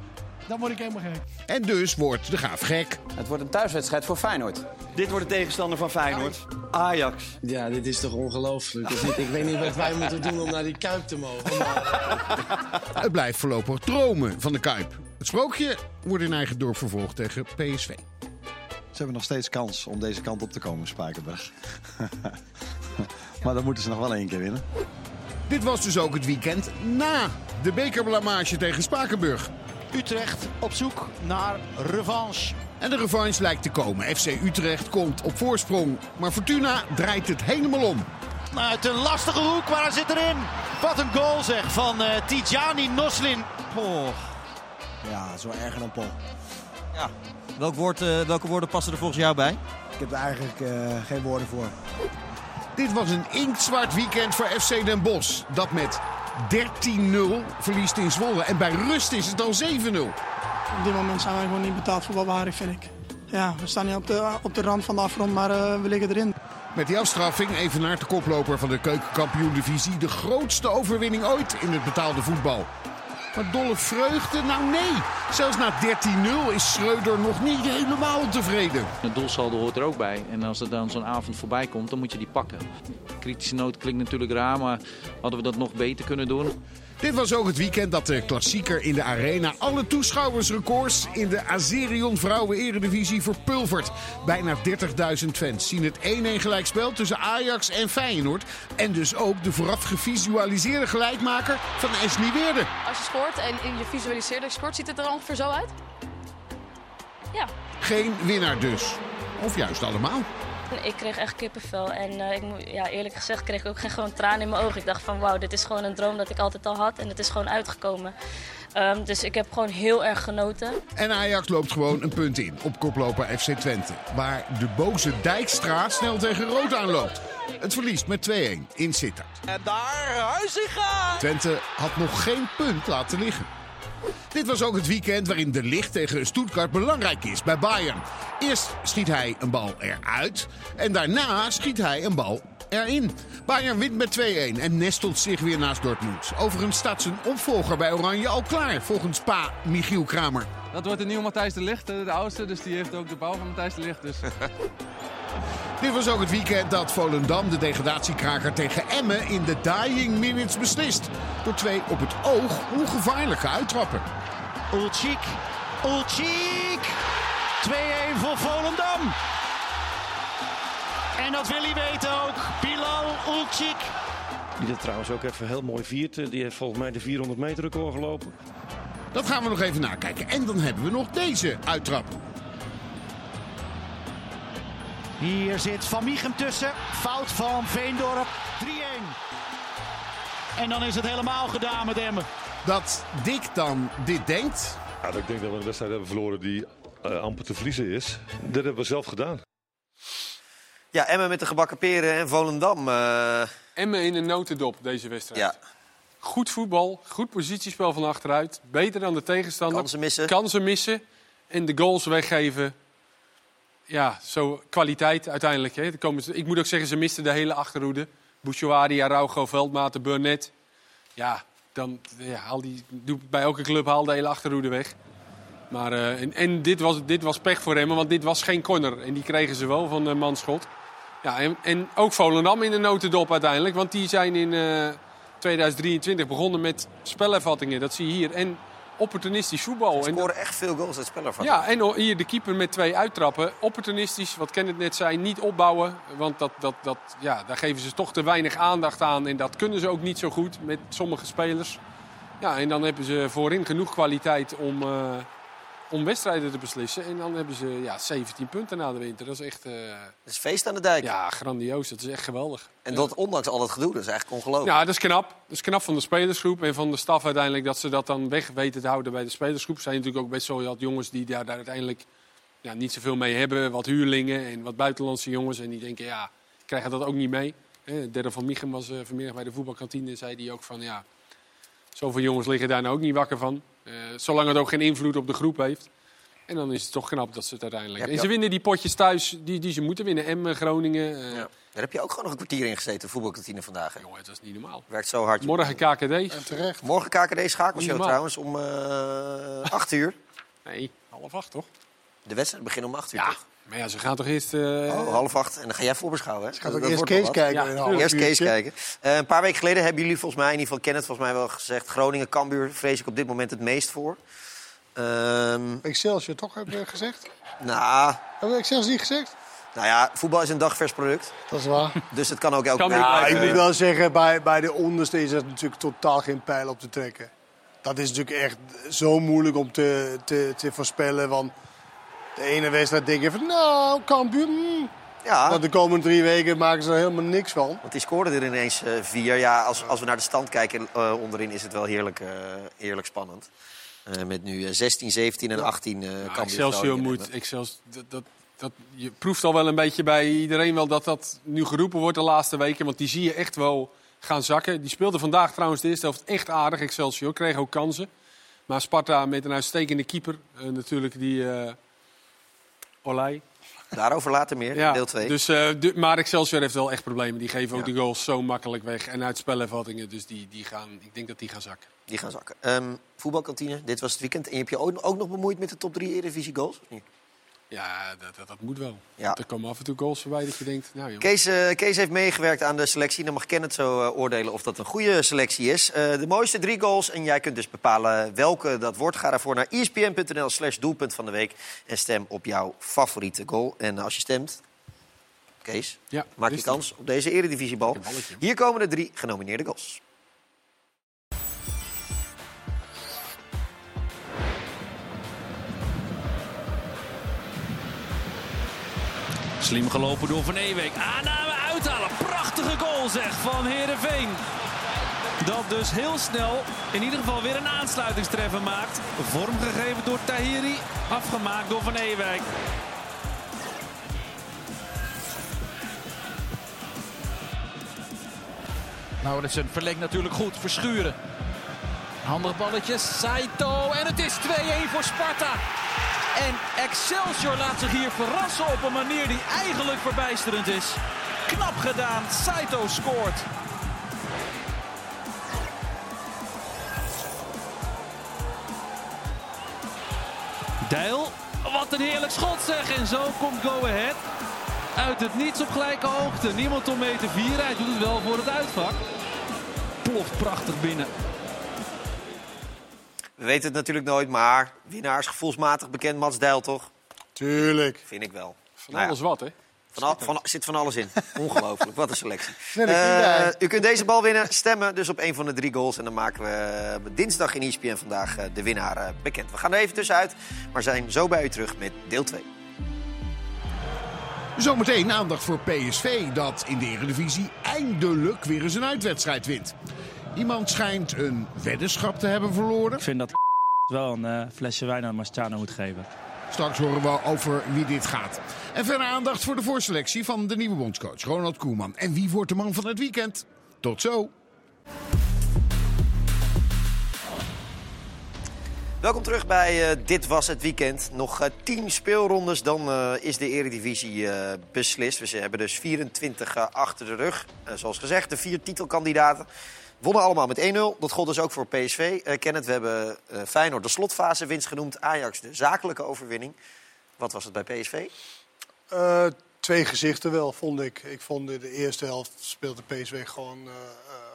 dan word ik helemaal gek. En dus wordt de gaaf gek. Het wordt een thuiswedstrijd voor Feyenoord. Dit wordt de tegenstander van Feyenoord. Ajax. Ja, dit is toch ongelooflijk. ik weet niet wat wij moeten doen om naar die Kuip te mogen. Maar... [laughs] Het blijft voorlopig dromen van de Kuip. Het sprookje wordt in eigen dorp vervolgd tegen PSV. Ze hebben nog steeds kans om deze kant op te komen, Spakenburg. [laughs] maar dan moeten ze nog wel één keer winnen. Dit was dus ook het weekend na de bekerblamage tegen Spakenburg. Utrecht op zoek naar revanche. En de revanche lijkt te komen. FC Utrecht komt op voorsprong. Maar Fortuna draait het helemaal om. Uit een lastige hoek, maar hij zit erin. Wat een goal zeg van uh, Tijani Noslin. Oh. Ja, zo erger dan Paul. Ja. Welk woord, uh, welke woorden passen er volgens jou bij? Ik heb er eigenlijk uh, geen woorden voor. Dit was een inktzwart weekend voor FC Den Bosch. Dat met 13-0 verliest in Zwolle. En bij rust is het al 7-0. Op dit moment zijn wij gewoon niet betaald voetbalwaardig, vind ik. Ja, we staan nu op de, op de rand van de afrond, maar uh, we liggen erin. Met die afstraffing even naar de koploper van de keukenkampioen-divisie. De grootste overwinning ooit in het betaalde voetbal. Maar dolle vreugde? Nou nee. Zelfs na 13-0 is Schreuder nog niet helemaal tevreden. Het doelsaldo hoort er ook bij. En als er dan zo'n avond voorbij komt, dan moet je die pakken. Kritische noot klinkt natuurlijk raar, maar hadden we dat nog beter kunnen doen? Dit was ook het weekend dat de klassieker in de arena alle toeschouwersrecords in de Azerion Vrouwen Eredivisie verpulvert. Bijna 30.000 fans zien het 1-1 gelijkspel tussen Ajax en Feyenoord. En dus ook de vooraf gevisualiseerde gelijkmaker van Ashley Weerde. Als je scoort en je visualiseert dat je scoort, ziet het er ongeveer zo uit? Ja. Geen winnaar dus. Of juist allemaal. Ik kreeg echt kippenvel en uh, ik ja, eerlijk gezegd kreeg ik ook geen gewoon tranen in mijn ogen. Ik dacht van wauw, dit is gewoon een droom dat ik altijd al had en het is gewoon uitgekomen. Um, dus ik heb gewoon heel erg genoten. En Ajax loopt gewoon een punt in op koploper FC Twente. Waar de boze Dijkstra snel tegen rood aanloopt. Het verliest met 2-1 in Sittard. En daar Huizinga! Twente had nog geen punt laten liggen. Dit was ook het weekend waarin de licht tegen Stuttgart belangrijk is bij Bayern. Eerst schiet hij een bal eruit en daarna schiet hij een bal erin. Bayern wint met 2-1 en nestelt zich weer naast Dortmund. Overigens staat zijn opvolger bij Oranje al klaar, volgens pa Michiel Kramer. Dat wordt de nieuwe Matthijs de Ligt, eh, de oudste. Dus die heeft ook de bouw van Matthijs de Ligt. Dus. [laughs] Dit was ook het weekend dat Volendam de degradatiekraker tegen Emmen in de dying minutes beslist. Door twee op het oog ongevaarlijke uittrappen. Ulchik, Ulchik. 2-1 voor Volendam. En dat wil hij weten ook. Bilal Ulchik. Die dat trouwens ook even heel mooi viert. Die heeft volgens mij de 400 meter record gelopen. Dat gaan we nog even nakijken. En dan hebben we nog deze uittrap. Hier zit Van Miechem tussen. Fout van Veendorp. 3-1. En dan is het helemaal gedaan met Emmen. Dat Dick dan dit denkt. Ja, ik denk dat we een wedstrijd hebben verloren die eh, amper te verliezen is. Dat hebben we zelf gedaan. Ja, Emmen met de gebakken peren en Volendam. eh, Emmen in een notendop, deze wedstrijd. Ja. Goed voetbal, goed positiespel van achteruit. Beter dan de tegenstander. Kansen missen. Kansen missen. En de goals weggeven. Ja, zo kwaliteit uiteindelijk. Hè. Komen ze- ik moet ook zeggen, ze misten de hele achterhoede. Bouchouari, Araujo, Veldmaten, Burnett. Ja, dan ja, haal die, doe bij elke club haal de hele achterhoede weg. Maar, eh, en en dit, was, dit was pech voor Emmen, want dit was geen corner. En die kregen ze wel van de Manschot. Ja, en, en ook Volendam in de notendop uiteindelijk. Want die zijn in eh, 2023 begonnen met spelervattingen. Dat zie je hier. En opportunistisch voetbal. Ze En- scoren echt veel goals uit spelervattingen. ja, en hier de keeper met twee uittrappen. Opportunistisch, wat Kenneth net zei, niet opbouwen. Want dat, dat, dat, ja, daar geven ze toch te weinig aandacht aan. En dat kunnen ze ook niet zo goed met sommige spelers. Ja, en dan hebben ze voorin genoeg kwaliteit om, eh, om wedstrijden te beslissen. En dan hebben ze ja, 17 punten na de winter. Dat is echt... eh, Dat is feest aan de dijk. Ja, grandioos. Dat is echt geweldig. En dat ondanks al dat gedoe, dat is eigenlijk ongelooflijk. Ja, dat is knap. Dat is knap van de spelersgroep en van de staf uiteindelijk dat ze dat dan weg weten te houden bij de spelersgroep. Er zijn natuurlijk ook best wel wat jongens die daar, daar uiteindelijk ja, niet zoveel mee hebben. Wat huurlingen en wat buitenlandse jongens. En die denken, ja, krijgen dat ook niet mee. Hè, Derde van Michem was eh, vanmiddag bij de voetbalkantine. Zei die ook van, ja, zoveel jongens liggen daar nou ook niet wakker van. Eh, zolang het ook geen invloed op de groep heeft. En dan is het toch knap dat ze het uiteindelijk... En je ze winnen die potjes thuis die, die ze moeten winnen. Emmen, Groningen. eh, Daar heb je ook gewoon nog een kwartier in gezeten, voetbalkantine vandaag. Hè? Jongen, dat is niet normaal. Werkt zo hard. Morgen KKD. terecht. Morgen KKD schakelshow trouwens om eh 8 uur. Nee, half acht toch? De wedstrijd begint om 8 uur. Ja, toch? Maar ja, ze gaan toch eerst... eh, Oh, half acht. En dan ga jij voorbeschouwen, hè? gaat ook Dat eerst Kees kijken Ja, Eerst Kees kijken. Eh, een paar weken geleden hebben jullie volgens mij, in ieder geval Kenneth volgens mij wel gezegd... Groningen, Cambuur vrees ik op dit moment het meest voor. Ehm Excelsior toch, heb je gezegd? nou, Hebben we Excelsior niet gezegd? nou ja, voetbal is een dagvers product. Dat is waar. Dus het kan ook elke week... Ja, ik eh, moet wel zeggen, bij, bij de onderste is er natuurlijk totaal geen pijl op te trekken. Dat is natuurlijk echt zo moeilijk om te, te, te voorspellen. Want de ene wedstrijd denk je van, nou, Cambuur, mm. Ja. Want de komende drie weken maken ze er helemaal niks van. Want die scoorden er ineens eh, vier. Ja, als, als we naar de stand kijken eh, onderin is het wel heerlijk, eh, heerlijk spannend. Eh, met nu eh, 16, 17 en 18 eh Ja, Cambuur, Excelsior moet... Excelsior, dat, dat, dat, je proeft al wel een beetje bij iedereen wel dat dat nu geroepen wordt de laatste weken. Want die zie je echt wel gaan zakken. Die speelde vandaag trouwens de eerste helft echt aardig, Excelsior. Kreeg ook kansen. Maar Sparta met een uitstekende keeper. natuurlijk die eh Olij. Daarover later meer, Ja, deel 2. Dus, eh, de- maar Excelsior heeft wel echt problemen. Die geven ook de goals zo makkelijk weg. En uit spelervattingen. Dus die, die gaan, ik denk dat die gaan zakken. Die gaan zakken. Ehm, voetbalkantine, dit was het weekend. En je hebt je ook, ook nog bemoeid met de top 3 Eredivisie goals? Of niet? Ja, dat, dat, dat moet wel. Ja. Er komen af en toe goals voorbij dat je denkt... Nou. Kees, eh, Kees heeft meegewerkt aan de selectie. Dan mag Kenneth zo eh, oordelen of dat een goede selectie is. Eh, de mooiste drie goals. En jij kunt dus bepalen welke dat wordt. Ga daarvoor naar E espn.nl slash doelpunt van de week. En stem op jouw favoriete goal. En als je stemt, Kees, Ja, maak je kans op deze eredivisiebal. Hier komen de drie genomineerde goals. Slim gelopen door Van Ewek. Aanname uithalen. Prachtige goal zeg van Heerenveen. Dat dus heel snel in ieder geval weer een aansluitingstreffer maakt. Vormgegeven door Tahiri. Afgemaakt door Van Ewijk. Lauritsen verlengt natuurlijk goed. Verschuren. Handig balletje. Saito. En het is 2-1 voor Sparta. En Excelsior laat zich hier verrassen op een manier die eigenlijk verbijsterend is. Knap gedaan. Saito scoort. Dijl, wat een heerlijk schot zeg. En zo komt Go Ahead uit het niets op gelijke hoogte. Niemand om mee te vieren. Hij doet het wel voor het uitvak. Ploft prachtig binnen. We weten het natuurlijk nooit, maar winnaars gevoelsmatig bekend Mats Dijl, toch? Tuurlijk. Vind ik wel. Van Nou ja, alles wat, hè? Van al, van, zit van alles in. [laughs] Ongelooflijk, wat een selectie. Eh, u kunt deze bal winnen. Stemmen dus op een van de drie goals. En dan maken we eh, dinsdag in ESPN vandaag eh, de winnaar bekend. We gaan er even tussenuit, maar zijn zo bij u terug met deel 2. Zometeen aandacht voor PSV dat in de Eredivisie eindelijk weer eens een uitwedstrijd wint. Iemand schijnt een weddenschap te hebben verloren. Ik vind dat [laughs] wel een eh, flesje wijn aan Marciano moet geven. Straks horen we over wie dit gaat. En verder aandacht voor de voorselectie van de nieuwe bondscoach Ronald Koeman. En wie wordt de man van het weekend? Tot zo. Welkom terug bij eh, Dit Was Het Weekend. Nog eh, 10 speelrondes, dan eh, is de Eredivisie eh, beslist. We hebben dus 24 eh, achter de rug. Zoals gezegd, de vier titelkandidaten wonnen allemaal met 1-0. Dat gold dus ook voor PSV. Eh Kenneth, we hebben eh, Feyenoord de slotfase winst genoemd. Ajax de zakelijke overwinning. Wat was het bij PSV? Eh, twee gezichten wel, vond ik. Ik vond de, eerste helft speelde PSV gewoon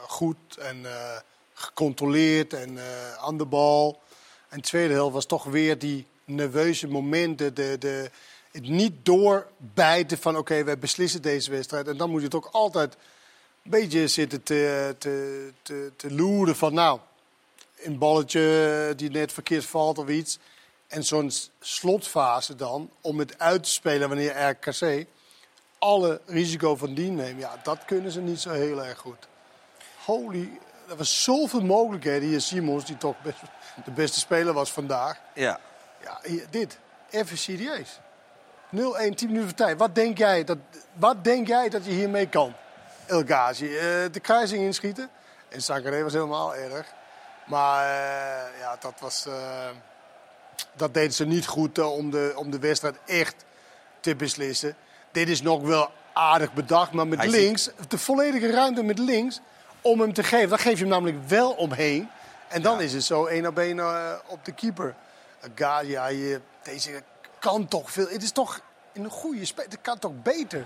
goed en gecontroleerd en aan de bal. En de tweede helft was toch weer die nerveuze momenten. De, de, het niet doorbijten van oké, wij beslissen deze wedstrijd. En dan moet je het ook altijd beetje zitten te, te, te, te loeren van nou, een balletje die net verkeerd valt of iets. En zo'n slotfase dan, om het uit te spelen wanneer RKC alle risico van dien neemt. Ja, dat kunnen ze niet zo heel erg goed. Holy, er was zoveel mogelijkheden. Hier Simons, die toch best de beste speler was vandaag. Ja. Ja, hier, dit. Even serieus. 0-1, 10 minuten tijd. Wat denk jij dat, wat denk jij dat je hiermee kan? El Ghazi, eh, de kruising inschieten. En Sangaré was helemaal erg. Maar eh, ja, dat was... eh, dat deden ze niet goed om, de, om de wedstrijd echt te beslissen. Dit is nog wel aardig bedacht, maar met Hij ziet- links, de volledige ruimte met links om hem te geven. Dan geef je hem namelijk wel omheen. En dan is het zo één op één eh, op de keeper. Uh, Gaia, deze kan toch veel. Het is toch een goede speler. Het kan toch beter.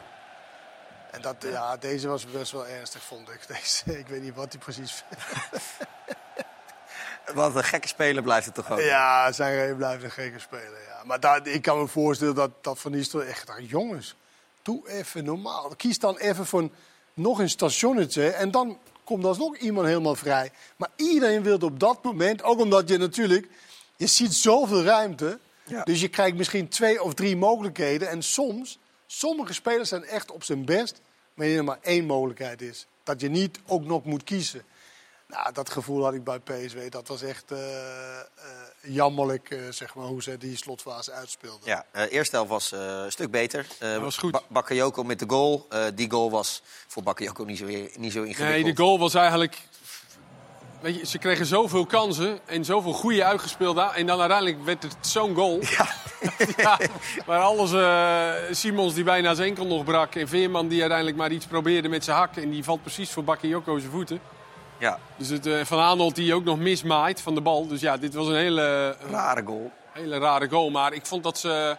En dat, ja, deze was best wel ernstig, vond ik. [laughs] Deze, ik weet niet wat hij precies. Wat een gekke speler blijft het toch ook? Ja, zijn blijft een gekke speler. Ja. Maar daar, ik kan me voorstellen dat, dat Van Nistelrooy echt dacht... jongens, doe even normaal. Kies dan even voor nog een stationnetje... en dan komt alsnog iemand helemaal vrij. Maar iedereen wilde op dat moment... ook omdat je natuurlijk... je ziet zoveel ruimte... Ja. dus je krijgt misschien twee of drie mogelijkheden. En soms, sommige spelers zijn echt op zijn best... wanneer er maar één mogelijkheid is. Dat je niet ook nog moet kiezen. Nou, dat gevoel had ik bij PSV. Dat was echt eh, eh, jammerlijk, eh, zeg maar, hoe ze die slotfase uitspeelden. Ja, eh eerste helft was eh, een stuk beter. Was goed. Ba- Bakayoko met de goal. Eh, die goal was voor Bakayoko niet zo, niet zo ingewikkeld. Nee, de goal was eigenlijk... Weet je, ze kregen zoveel kansen en zoveel goede uitgespeeld. En dan uiteindelijk werd het zo'n goal. Ja. [laughs] waar alles... eh, Simons die bijna zijn enkel nog brak. En Veerman die uiteindelijk maar iets probeerde met zijn hak. En die valt precies voor Bakayoko zijn voeten. Ja, Dus het, eh, Van Aanholt die ook nog mismaait van de bal. Dus ja, dit was een hele, rare goal. hele rare goal. Maar ik vond dat ze,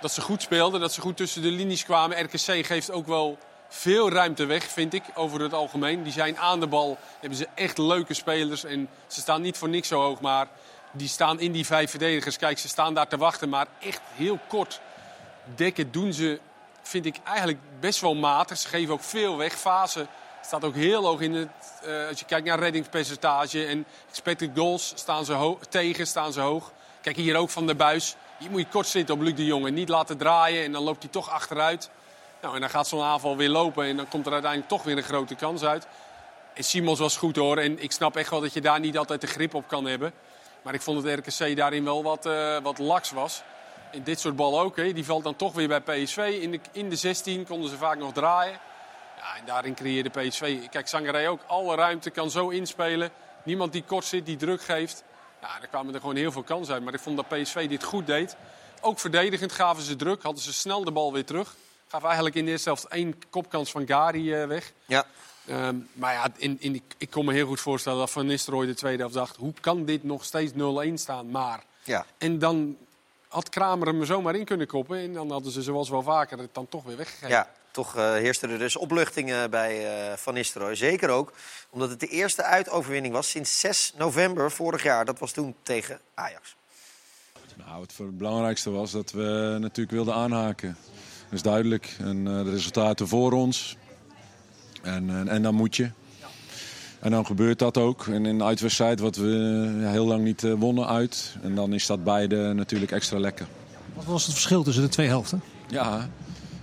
dat ze goed speelden. Dat ze goed tussen de linies kwamen. RKC geeft ook wel veel ruimte weg, vind ik, over het algemeen. Die zijn aan de bal. Hebben ze echt leuke spelers. En ze staan niet voor niks zo hoog. Maar die staan in die vijf verdedigers. Kijk, ze staan daar te wachten. Maar echt heel kort dekken doen ze, vind ik, eigenlijk best wel matig. Ze geven ook veel weg. Fase staat ook heel hoog in het... eh, als je kijkt naar reddingspercentage en expected goals staan ze tegen, staan ze hoog. Kijk hier ook van de buis. Hier moet je kort zitten op Luc de Jong en niet laten draaien. En dan loopt hij toch achteruit. Nou, en dan gaat zo'n aanval weer lopen en dan komt er uiteindelijk toch weer een grote kans uit. En Simons was goed hoor. En ik snap echt wel dat je daar niet altijd de grip op kan hebben. Maar ik vond dat RKC daarin wel wat, eh, wat laks was. En dit soort ballen ook. Hè. Die valt dan toch weer bij PSV. In de, in de 16 konden ze vaak nog draaien. Ja, en daarin creëerde PSV. Kijk, Sangaré ook. Alle ruimte kan zo inspelen. Niemand die kort zit, die druk geeft. Ja, daar kwamen er gewoon heel veel kansen uit. Maar ik vond dat PSV dit goed deed. Ook verdedigend gaven ze druk. Hadden ze snel de bal weer terug. Gaf eigenlijk in de eerste helft één kopkans van Gari eh, weg. Ja. Ehm, maar ja, in, in, die- ik kon me heel goed voorstellen dat Van Nistelrooy de tweede helft dacht... hoe kan dit nog steeds 0-1 staan, maar... Ja. En dan had Kramer hem er zomaar in kunnen koppen... en dan hadden ze zoals wel vaker het dan toch weer weggegeven. Ja, toch eh, heerste er dus opluchting eh, bij eh, Van Nistelrooy. Zeker ook omdat het de eerste uitoverwinning was sinds 6 november vorig jaar. Dat was toen tegen Ajax. Nou, het voor het belangrijkste was dat we natuurlijk wilden aanhaken. Dat is duidelijk. En eh, de resultaten voor ons. En, en, en dan moet je. En dan gebeurt dat ook. En in de uitwedstrijd wat we heel lang niet eh, wonnen uit. En dan is dat beide natuurlijk extra lekker. Wat was het verschil tussen de twee helften? Ja,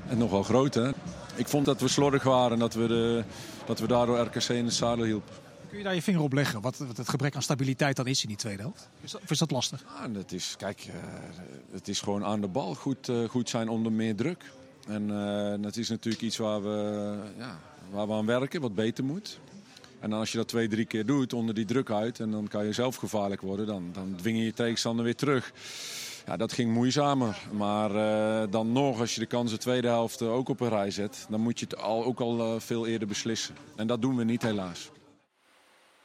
en nog wel groot hè. Ik vond dat we slordig waren en dat we, de, dat we daardoor RKC in het zadel hielpen. Kun je daar je vinger op leggen? Wat, wat het gebrek aan stabiliteit dan is in die tweede helft? Is dat, of is dat lastig? Ja, en het is, kijk, eh, het is gewoon aan de bal goed, eh, goed zijn onder meer druk. En eh, dat is natuurlijk iets waar we, ja, waar we aan werken, wat beter moet. En dan als je dat twee, drie keer doet onder die druk uit... en dan kan je zelf gevaarlijk worden, dan, dan dwing je je tegenstander weer terug. Ja, dat ging moeizamer. Maar dan nog, als je de kansen tweede helft ook op een rij zet... dan moet je het al, ook al veel eerder beslissen. En dat doen we niet helaas.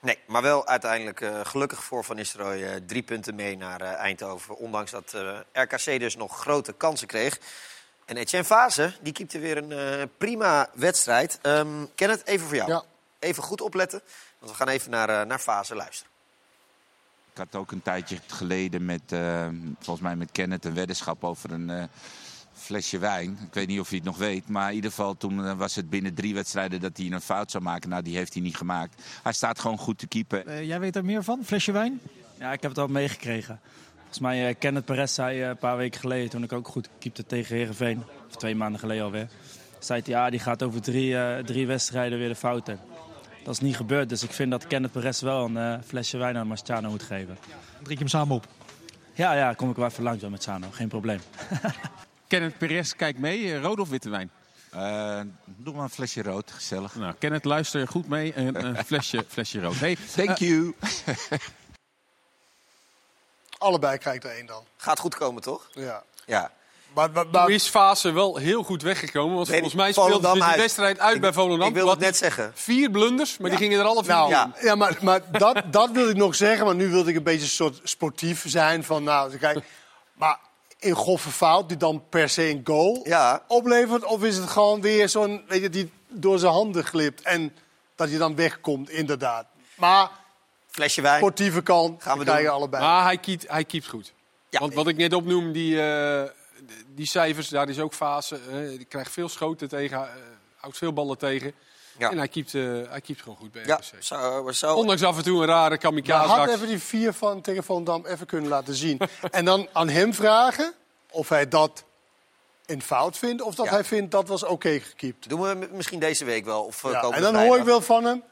Nee, maar wel uiteindelijk eh, gelukkig voor Van Nistelrooy eh, drie punten mee naar eh, Eindhoven. Ondanks dat eh, RKC dus nog grote kansen kreeg. En Etienne Fase, die keepte weer een eh, prima wedstrijd. Ehm ken het even voor jou. Even goed opletten, want we gaan even naar, eh, naar Fase luisteren. Ik had ook een tijdje geleden met, eh, volgens mij met Kenneth een weddenschap over een eh, flesje wijn. Ik weet niet of hij het nog weet, maar in ieder geval toen eh, was het binnen drie wedstrijden dat hij een fout zou maken. Nou, die heeft hij niet gemaakt. Hij staat gewoon goed te keepen. Eh, jij weet er meer van? Flesje wijn? Ja, ik heb het al meegekregen. Volgens mij, eh Kenneth Perez zei een paar weken geleden, toen ik ook goed keepte tegen Herenveen, of twee maanden geleden alweer, zei hij, ja, die gaat over drie, eh, drie wedstrijden weer de fouten. Dat is niet gebeurd, dus ik vind dat Kenneth Perez wel een eh, flesje wijn aan Marciano moet geven. Drink je hem samen op? Ja, ja, kom ik wel even langs met Marciano, geen probleem. [laughs] Kenneth Perez kijkt mee, eh, rode of witte wijn? Eh, doe maar een flesje rood, gezellig. Nou, Kenneth, luister goed mee. Een een [laughs] flesje, flesje rood. Hey, Thank eh, you. [laughs] Allebei krijgt er één dan. Gaat goed komen, toch? Ja. Ja. Maar, maar, Toen is Fase wel heel goed weggekomen. Want volgens mij ze die uit. wedstrijd uit Ik- bij Volendam. ik wilde het net zeggen. Vier blunders, maar die gingen er alle vier Nou, in. ja, maar, maar dat, dat wil ik nog zeggen. Maar nu wilde ik een beetje een soort sportief zijn. Van, nou, kijk, maar een grove fout die dan per se een goal oplevert? Of is het gewoon weer zo'n, weet je, die door zijn handen glipt en dat je dan wegkomt, inderdaad. Maar Flesje wijn. sportieve kant Gaan we krijgen allebei. Maar hij keept, hij keept goed. Want wat ik net opnoem, die, eh, die cijfers, daar is ook fase. eh, die krijgt veel schoten tegen, eh, houdt veel ballen tegen. En hij keept, eh, hij keept gewoon goed bij Ja, RKC. zou, zou... Ondanks af en toe een rare kamikaze had actie. even die vier van tegen Volendam even kunnen laten zien. [laughs] en dan aan hem vragen of hij dat een fout vindt... of dat Ja. hij vindt dat was oké gekiept. Doen we misschien deze week wel. Of, eh, Ja, en dan vrijdag. hoor ik wel van hem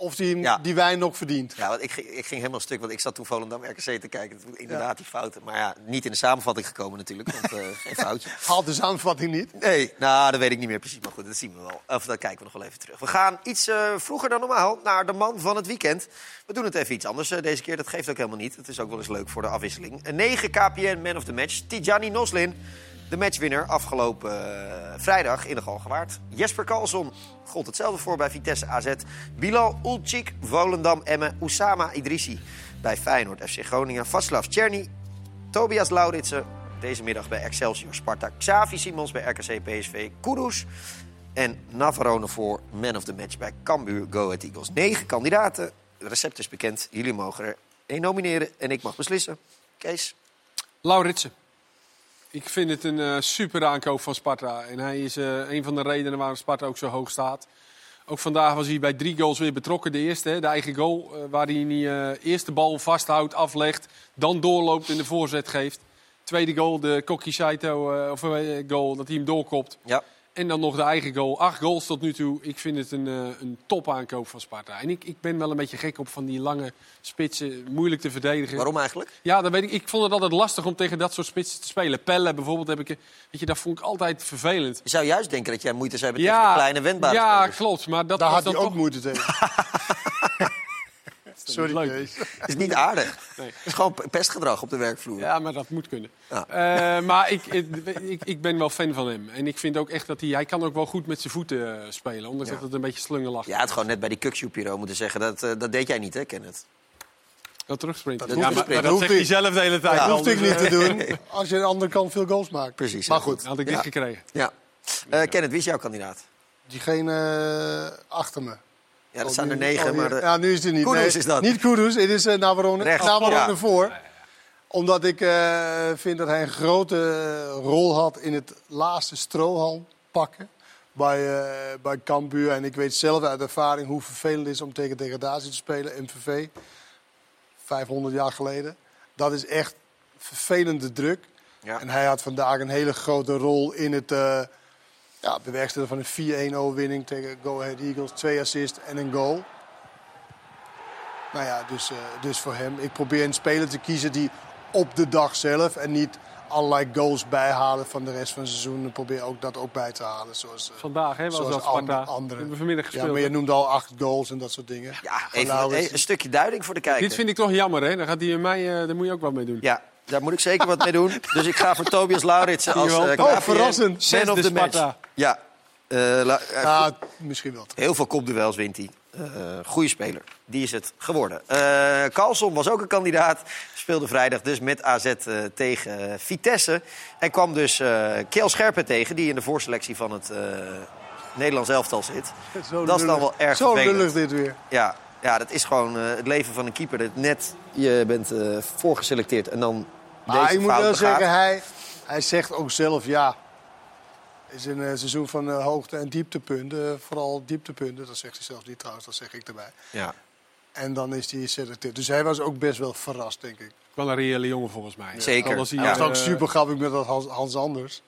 of Ja. die wijn nog verdient. Ja, want ik, ging- ik ging helemaal stuk, want ik zat toen Volendam RKC te kijken. Inderdaad, die fouten. Maar ja, niet in de samenvatting gekomen natuurlijk, want eh, geen foutje. [laughs] Haalt de samenvatting niet? Nee, nou, dat weet ik niet meer precies. Maar goed, dat zien we wel. Of dat kijken we nog wel even terug. We gaan iets eh, vroeger dan normaal naar de man van het weekend. We doen het even iets anders eh, deze keer. Dat geeft ook helemaal niet. Het is ook wel eens leuk voor de afwisseling. Een 9 KPN Man of the Match. Tijani Noslin, de matchwinner afgelopen eh, vrijdag in de Galgenwaard. Jesper Karlsson gold hetzelfde voor bij Vitesse AZ. Bilal Ulcik, Volendam Emmen. Oussama Idrissi bij Feyenoord FC Groningen. Vaslav Czerny, Tobias Lauritsen deze middag bij Excelsior Sparta. Xavi Simons bij RKC PSV. Kudus. En Navarone voor Man of the Match bij Cambuur Go Ahead Eagles. Negen kandidaten. Het recept is bekend. Jullie mogen er één nomineren en ik mag beslissen. Kees? Lauritsen. Ik vind het een eh, super aankoop van Sparta. En hij is eh, een van de redenen waarom Sparta ook zo hoog staat. Ook vandaag was hij bij drie goals weer betrokken. De eerste, de eigen goal, eh, waar hij eh, eerst de bal vasthoudt, aflegt, dan doorloopt en de voorzet geeft. Tweede goal, de Kokki Saito of, goal, dat hij hem doorkopt. Ja. En dan nog de eigen goal. Acht goals tot nu toe. Ik vind het een, eh, een top aankoop van Sparta. En ik, ik ben wel een beetje gek op van die lange spitsen. Moeilijk te verdedigen. Waarom eigenlijk? Ja, dat weet ik. Ik vond het altijd lastig om tegen dat soort spitsen te spelen. Pelle bijvoorbeeld heb ik... eh, Weet je, dat vond ik altijd vervelend. Je zou juist denken dat jij moeite zou hebben tegen de kleine wendbare Ja, spelers. klopt. Maar dat Daar had dan hij ook toch... moeite tegen. [laughs] Dat Sorry, is leuk. Kees. [laughs] Het is niet aardig. Nee. Het is gewoon pestgedrag op de werkvloer. Ja, maar dat moet kunnen. Ja. Eh, maar ik, ik, ik ben wel fan van hem. En ik vind ook echt dat hij... Hij kan ook wel goed met zijn voeten eh, spelen. Ondanks Ja. dat het een beetje slungelach Je had gewoon net bij die Kukshoe moeten zeggen. Dat, eh, dat deed jij niet, hè, Kenneth? Dat terugsprinten. Dat ja, hoeft maar, niet. maar dat hoeft zegt hij zelf de hele tijd. Ja, Dat al, hoefde ik niet te doen. Als je aan de andere kant veel goals maakt. Precies. Maar goed, Had ik dit Ja. gekregen. Ja. Eh Kenneth, wie is jouw kandidaat? diegene achter me. Ja, dat Oh, zijn er nu- negen, oh, maar... ja. de- Ja, nu is het niet. Kudus Nee, is dat. Niet Kudus, het is uh, Navarone, Rechts. Navarone Ja. voor. Omdat ik eh, vind dat hij een grote rol had in het laatste strohalm pakken bij, eh bij Cambuur. En ik weet zelf uit ervaring hoe vervelend het is om tegen degradatie te spelen. MVV, 500 jaar geleden. Dat is echt vervelende druk. Ja. En hij had vandaag een hele grote rol in het eh ja, bewerkstelligen van een 4-1 overwinning tegen Go Ahead Eagles. Twee assists en een goal. Nou ja, dus, eh, dus voor hem. Ik probeer een speler te kiezen die op de dag zelf en niet allerlei goals bijhalen van de rest van het seizoen. En probeer ook dat ook bij te halen. Zoals, eh, Vandaag, hè, was zoals dat Sparta. andere- we vanmiddag Ja, gespeeld. maar je noemde al acht goals en dat soort dingen. Ja, even een, een stukje duiding voor de kijker. Dit vind ik toch jammer, hè? Dan gaat hij in mij, eh, daar moet je ook wat mee doen. Ja, daar moet ik zeker wat mee doen. Dus ik ga voor Tobias Lauritsen als uh, wel. Oh, verrassend. Man of the match. Ja. Eh, la- eh, Ja, misschien wel. Heel veel kopduels wint hij. Eh goede speler. Die is het geworden. Eh Carlson was ook een kandidaat. Speelde vrijdag dus met AZ eh, tegen Vitesse. En kwam dus eh Keel Scherpen tegen, die in de voorselectie van het eh, Nederlands elftal zit. Zo Dat is dan wel erg Zo vervelend. lullig dit weer. Ja, ja, dat is gewoon eh, het leven van een keeper. Dat net je bent eh, voorgeselecteerd en dan Maar deze ik moet wel begaat. zeggen, hij, hij zegt ook zelf ja. Het is een eh, seizoen van eh, hoogte- en dieptepunten. Eh, vooral dieptepunten, dat zegt hij zelf niet trouwens, dat zeg ik erbij. Ja. En dan is hij selecteerd. Dus hij was ook best wel verrast, denk ik. Wel een reële jongen volgens mij. Zeker. Hij, Hij was ook super grappig met dat Hans, Hans Anders.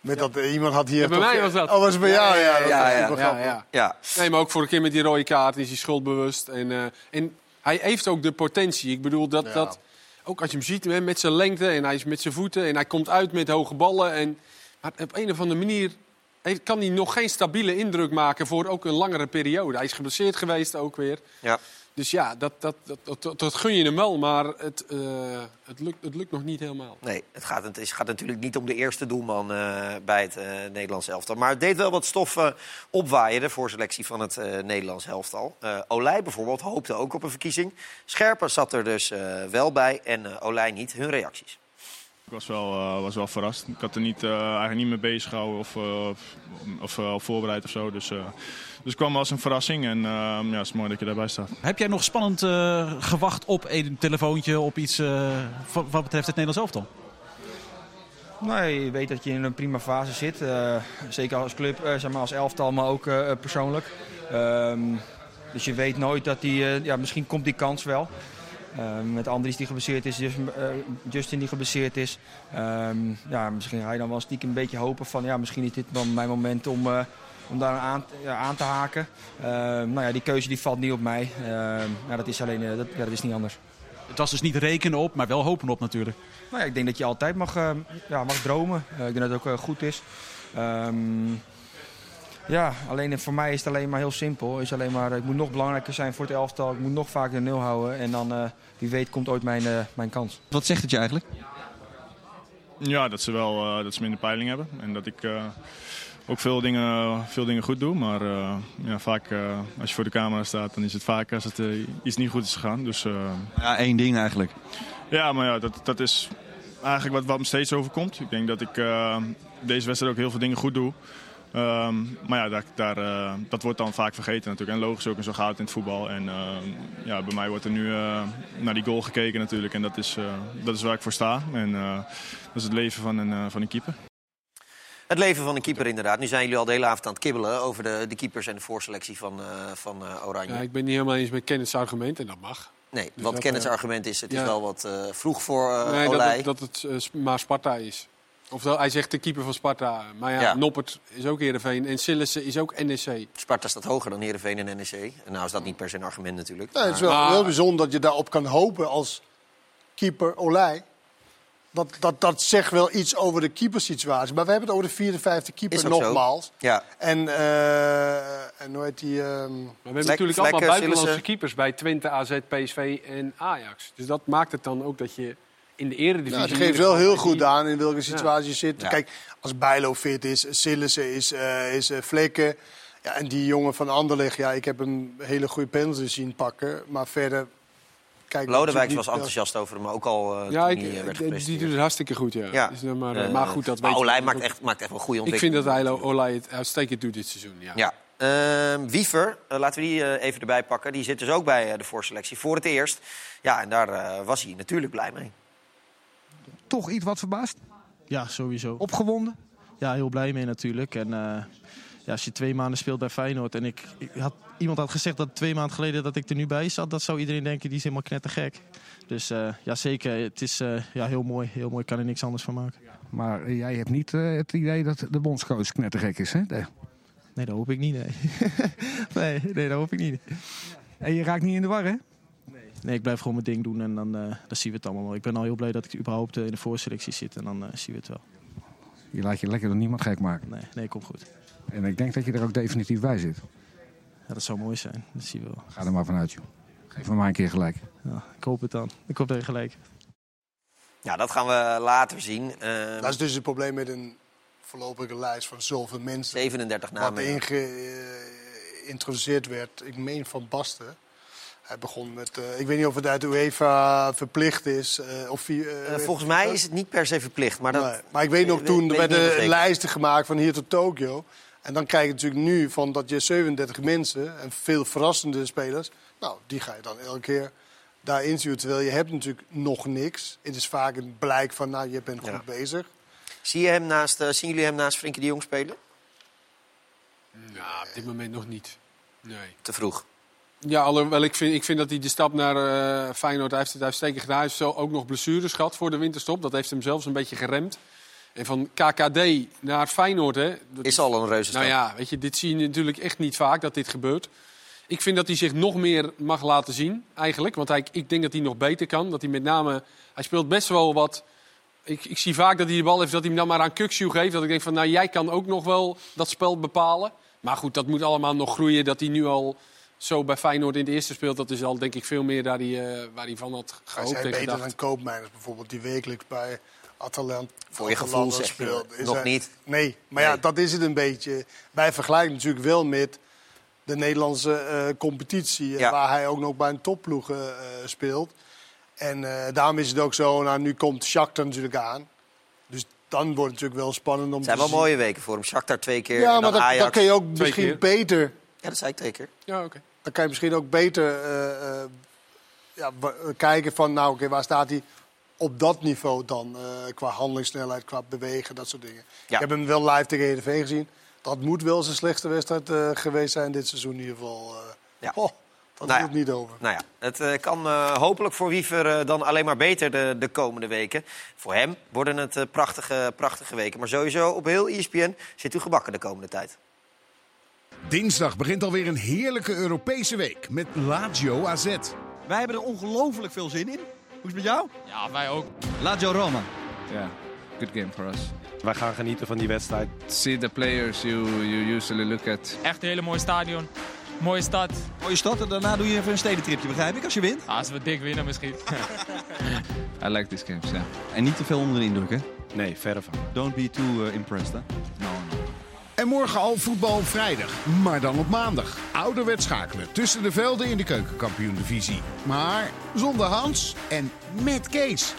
Met dat iemand had hier. Ja, bij toch- mij was dat. Oh, was het bij jou? Ja, dat ja, was ja, ja, ja. Ja. Nee, maar ook voor een keer met die rode kaart is hij schuldbewust. En, eh, en hij heeft ook de potentie. Ik bedoel, dat, Ja. dat, ook als je hem ziet met zijn lengte en hij is met zijn voeten... en hij komt uit met hoge ballen. En, maar op een of andere manier kan hij nog geen stabiele indruk maken... voor ook een langere periode. Hij is geblesseerd geweest ook weer. Ja. Dus ja, dat, dat, dat, dat, dat gun je hem wel, maar het, eh, het, lukt, het lukt nog niet helemaal. Nee, het gaat, het is- gaat natuurlijk niet om de eerste doelman eh, bij het eh, Nederlands elftal. Maar het deed wel wat stof eh, opwaaien, de voorselectie van het eh, Nederlands elftal. Eh Olij bijvoorbeeld hoopte ook op een verkiezing. Scherpen zat er dus eh, wel bij en eh Olij niet. Hun reacties. Ik was wel, eh, was wel verrast. Ik had er niet, eh, eigenlijk niet mee bezig gehouden of, eh, of op voorbereid of zo. Dus, eh, dus het kwam als een verrassing en eh, ja, het is mooi dat je daarbij staat. Heb jij nog spannend eh, gewacht op een telefoontje, op iets eh, wat, betreft het Nederlands elftal? Nee, je weet dat je in een prima fase zit. eh, zeker als club, eh, zeg maar als elftal, maar ook eh, persoonlijk. Ehm, dus je weet nooit dat die, eh, ja, misschien komt die kans wel. Ehm, met Andries die geblesseerd is, Justin, eh, Justin die geblesseerd is. Ehm, ja, misschien ga je dan wel stiekem een beetje hopen van ja, misschien is dit wel mijn moment om, eh, om daar aan, ja, aan te haken. Ehm, nou ja, die keuze die valt niet op mij. Ehm, ja, dat is alleen, eh, dat, ja, dat is niet anders. Het was dus niet rekenen op, maar wel hopen op natuurlijk. Nou ja, ik denk dat je altijd mag, eh, ja, mag dromen. Eh, ik denk dat het ook eh, goed is. Ehm, ja, alleen voor mij is het alleen maar heel simpel. Is alleen maar, ik moet nog belangrijker zijn voor het elftal. Ik moet nog vaker de nul houden. En dan, eh, wie weet, komt ooit mijn, mijn kans. Wat zegt het je eigenlijk? Ja, dat ze wel eh, dat ze minder peiling hebben. En dat ik eh, ook veel dingen, veel dingen goed doe. Maar eh, ja, vaak eh, als je voor de camera staat, dan is het vaak als het eh, iets niet goed is gegaan. Dus, Ja, één ding eigenlijk. Ja, maar ja, dat, dat is eigenlijk wat, wat me steeds overkomt. Ik denk dat ik deze wedstrijd ook heel veel dingen goed doe. Ehm, maar ja, daar, daar, dat wordt dan vaak vergeten natuurlijk. En logisch ook, en zo gaat het in het voetbal. En ja, bij mij wordt er nu naar die goal gekeken natuurlijk. En dat is, dat is waar ik voor sta. En dat is het leven van een, van een keeper. Het leven van een keeper inderdaad. Nu zijn jullie al de hele avond aan het kibbelen over de, de keepers en de voorselectie van, eh, van eh, Oranje. Ja, ik ben niet helemaal eens met Kenneth's argument en dat mag. Nee, Dus wat dat, Kenneth's eh, argument is, het is wel wat eh, vroeg voor eh nee, dat, Olij. het- dat het eh, Sp- maar Sparta is. Oftewel, hij zegt de keeper van Sparta. Maar ja, Ja. Noppert is ook Heerenveen en Sillissen is ook NEC. Sparta staat hoger dan Heerenveen en NEC. En nou is dat niet per se een argument natuurlijk. Nee, het is Maar- wel heel bijzonder dat je daarop kan hopen als keeper Olij. Dat, dat, dat zegt wel iets over de keepersituatie. Maar we hebben het over de vierde, vijfde keeper nogmaals. Ja. En, eh en hoe heet die... ehm, Maar we hebben natuurlijk allemaal buitenlandse keepers bij Twente, AZ, PSV en Ajax. Dus dat maakt het dan ook dat je in de eredivisie... Nou, het geeft wel heel goed aan in welke situatie je zit. Ja. Kijk, als Bijlo fit is, Sillissen is, eh is eh, Vlekken. Ja, en die jongen van Anderlecht, ja, ik heb hem hele goede penalty zien pakken. Maar verder... Lodewijks natuurlijk was enthousiast over hem, ook al eh Ja, ik, hij, eh, werd die- doet het hartstikke goed, ja. Ja. Dus, maar, eh, maar goed, dat maar weet Olij maakt echt, maakt echt wel een goede Ik vind ontwikkeling. dat Eilo Olij het uitstekend doet dit seizoen, ja. Ja. Ehm, Wiever, laten we die eh, even erbij pakken. Die zit dus ook bij de voorselectie voor het eerst. Ja, en daar eh, was hij natuurlijk blij mee. Toch iets wat verbaasd? Ja, sowieso. Opgewonden? Ja, heel blij mee natuurlijk. En eh, ja, als je twee maanden speelt bij Feyenoord... en ik, ik had, iemand had gezegd dat twee maanden geleden dat ik er nu bij zat... dat zou iedereen denken, die is helemaal knettergek. Dus eh, ja, zeker. Het is eh, ja, heel mooi. Heel mooi, ik kan er niks anders van maken. Maar eh, jij hebt niet het idee dat de bondscoach knettergek is, hè? Nee. Nee, dat hoop ik niet, nee. [laughs] nee, nee, dat hoop ik niet. En je raakt niet in de war, hè? Nee, ik blijf gewoon mijn ding doen en dan, dan zien we het allemaal wel. Ik ben al heel blij dat ik überhaupt in de voorselectie zit en dan zien we het wel. Je laat je lekker door niemand gek maken. Nee, nee, komt goed. En ik denk dat je er ook definitief bij zit. Ja, dat zou mooi zijn. Dat zien we wel. Ga er maar vanuit, joh. Geef me maar een keer gelijk. Ja, ik hoop het dan. Ik hoop dat je gelijk hebt. Ja, dat gaan we later zien. Ehm, Dat is dus het probleem met een voorlopige lijst van zoveel mensen. 37 Wat namen. ja. geïntroduceerd werd, ik meen van Basten. Hij begon met, eh, ik weet niet of het uit de UEFA verplicht is. eh, of, eh, Eh, volgens mij is het niet per se verplicht. Maar, dat, Nee, maar ik weet nog, toen er werden lijsten gemaakt van hier tot Tokio. En dan krijg je natuurlijk nu van dat je 37 mensen en veel verrassende spelers. Nou, die ga je dan elke keer daarin zien. Terwijl je hebt natuurlijk nog niks. Het is vaak een blijk van, nou, je bent goed Ja. bezig. Zie je hem naast, eh, zien jullie hem naast Frenkie de Jong spelen? Ja, op dit moment nog niet. Nee. Te vroeg. Ja, alhoewel ik vind, ik vind dat hij de stap naar eh, Feyenoord hij heeft het uitstekend gedaan. Hij heeft zo ook nog blessures gehad voor de winterstop. Dat heeft hem zelfs een beetje geremd. En van KKD naar Feyenoord, hè. dat Is al een reuze Nou stap. ja, weet je, dit zie je natuurlijk echt niet vaak dat dit gebeurt. Ik vind dat hij zich nog meer mag laten zien, eigenlijk. Want hij, ik denk dat hij nog beter kan. Dat hij met name... Hij speelt best wel wat... Ik, ik zie vaak dat hij de bal heeft, dat hij hem dan maar aan Kukshoe geeft. Dat ik denk van, nou, jij kan ook nog wel dat spel bepalen. Maar goed, dat moet allemaal nog groeien. Dat hij nu al zo bij Feyenoord in de eerste speelt... dat is al, denk ik, veel meer daar hij, eh, waar hij van had Hij gehoopt zijn en beter gedacht. dan Koopmijners bijvoorbeeld, die wekelijks bij Atalanta Voor je gevoel zeg je, Is nog hij- niet. Nee, maar ja, dat is het een beetje. Wij vergelijken natuurlijk wel met de Nederlandse eh, competitie... eh, Ja. waar hij ook nog bij een topploeg eh, speelt. En eh, daarom is het ook zo, nou, nu komt Shakhtar natuurlijk aan. Dus dan wordt het natuurlijk wel spannend om Het zijn te wel zien. mooie weken voor hem. Shakhtar twee keer Ja, en maar dan dan, Ajax. dan kun je ook Twee misschien keer. beter... Ja, dat zei ik twee keer. Ja, oké. Dan kan je misschien ook beter eh, eh, ja, kijken van, nou oké, waar staat hij op dat niveau dan? eh, qua handelingssnelheid, qua bewegen, dat soort dingen. Ja. Ik heb hem wel live tegen Heerenveen gezien. Dat moet wel zijn slechtste wedstrijd eh, geweest zijn dit seizoen in ieder geval. eh. Ja. Oh, dat Nou ja. niet over. Nou ja, het eh, kan eh, hopelijk voor Wiever eh, dan alleen maar beter de, de komende weken. Voor hem worden het prachtige, prachtige weken. Maar sowieso op heel ESPN zit u gebakken de komende tijd. Dinsdag begint alweer een heerlijke Europese week met Lazio AZ. Wij hebben er ongelooflijk veel zin in. Hoe is het met jou? Ja, wij ook. Lazio Roma. Ja, good game for us. Wij gaan genieten van die wedstrijd. See the players you, you usually look at. Echt een hele mooie stadion. Mooie stad. Mooie stad en daarna doe je even een stedentripje, begrijp ik, als je wint. Ah, als we dik winnen misschien. [laughs] I like these games, yeah. En niet te veel onder de indruk, hè? Nee, verre van. Don't be too uh, impressed, hè? En morgen al voetbal op vrijdag, maar dan op maandag. Ouderwets schakelen tussen de velden in de keukenkampioen-divisie. Maar zonder Hans en met Kees.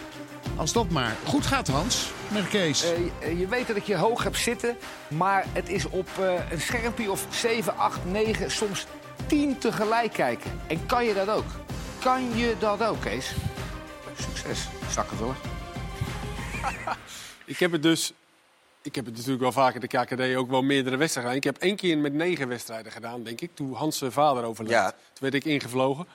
Als dat maar goed gaat, Hans, met Kees. Eh, eh, je weet dat ik je hoog heb zitten, maar het is op eh, een schermpje of 7, 8, 9, soms 10 tegelijk kijken. En kan je dat ook? Kan je dat ook, Kees? Succes. Zak het hoor. Ik heb het dus... Ik heb het natuurlijk wel vaker de KKD ook wel meerdere wedstrijden gedaan. Ik heb één keer met negen wedstrijden gedaan, denk ik. Toen Hans zijn vader overleed. Ja. Toen werd ik ingevlogen.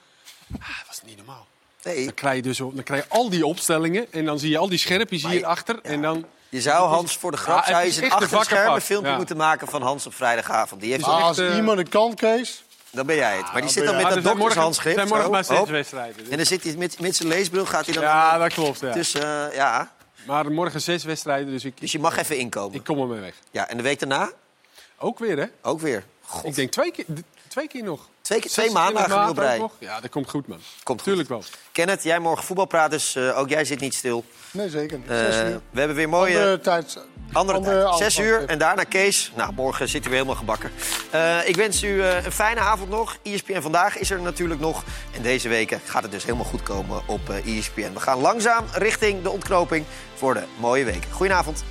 Ah, dat was niet normaal. Nee. Dan krijg je dus op, dan krijg je al die opstellingen en dan zie je al die schermpjes hierachter. En dan... Je zou Hans voor de grap Ja, zou je een een achter schermen vakkenpad. filmpje Ja. moeten maken van Hans op vrijdagavond. Die heeft als eh, iemand het kan, Kees... Dan ben jij het. Maar die zit dan met dat er zijn morgen- doktershandschrift. er zijn morgen maar steeds hop. wedstrijden, dus. En dan zit hij met, met zijn leesbril, gaat hij dan... Ja, dat klopt. Ja. Dus eh, ja, Maar morgen zes wedstrijden, dus ik... Dus je mag even inkomen. Ik kom ermee weg. Ja, en de week daarna? Ook weer, hè? Ook weer. Ik denk twee keer, twee keer nog. Twee, twee 26 maandagen nog. Ja, dat komt goed, man. Komt Tuurlijk wel. Kenneth, jij morgen voetbalpraat, dus eh, ook jij zit niet stil. Nee, zeker niet. Eh, we hebben weer mooie... Andere tijd. Andere, andere tijd. Zes uur en daarna Kees. Nou, morgen zit u weer helemaal gebakken. Eh, ik wens u eh, een fijne avond nog. E ESPN Vandaag is er natuurlijk nog. En deze weken gaat het dus helemaal goed komen op eh, ESPN. We gaan langzaam richting de ontknoping voor de mooie week. Goedenavond.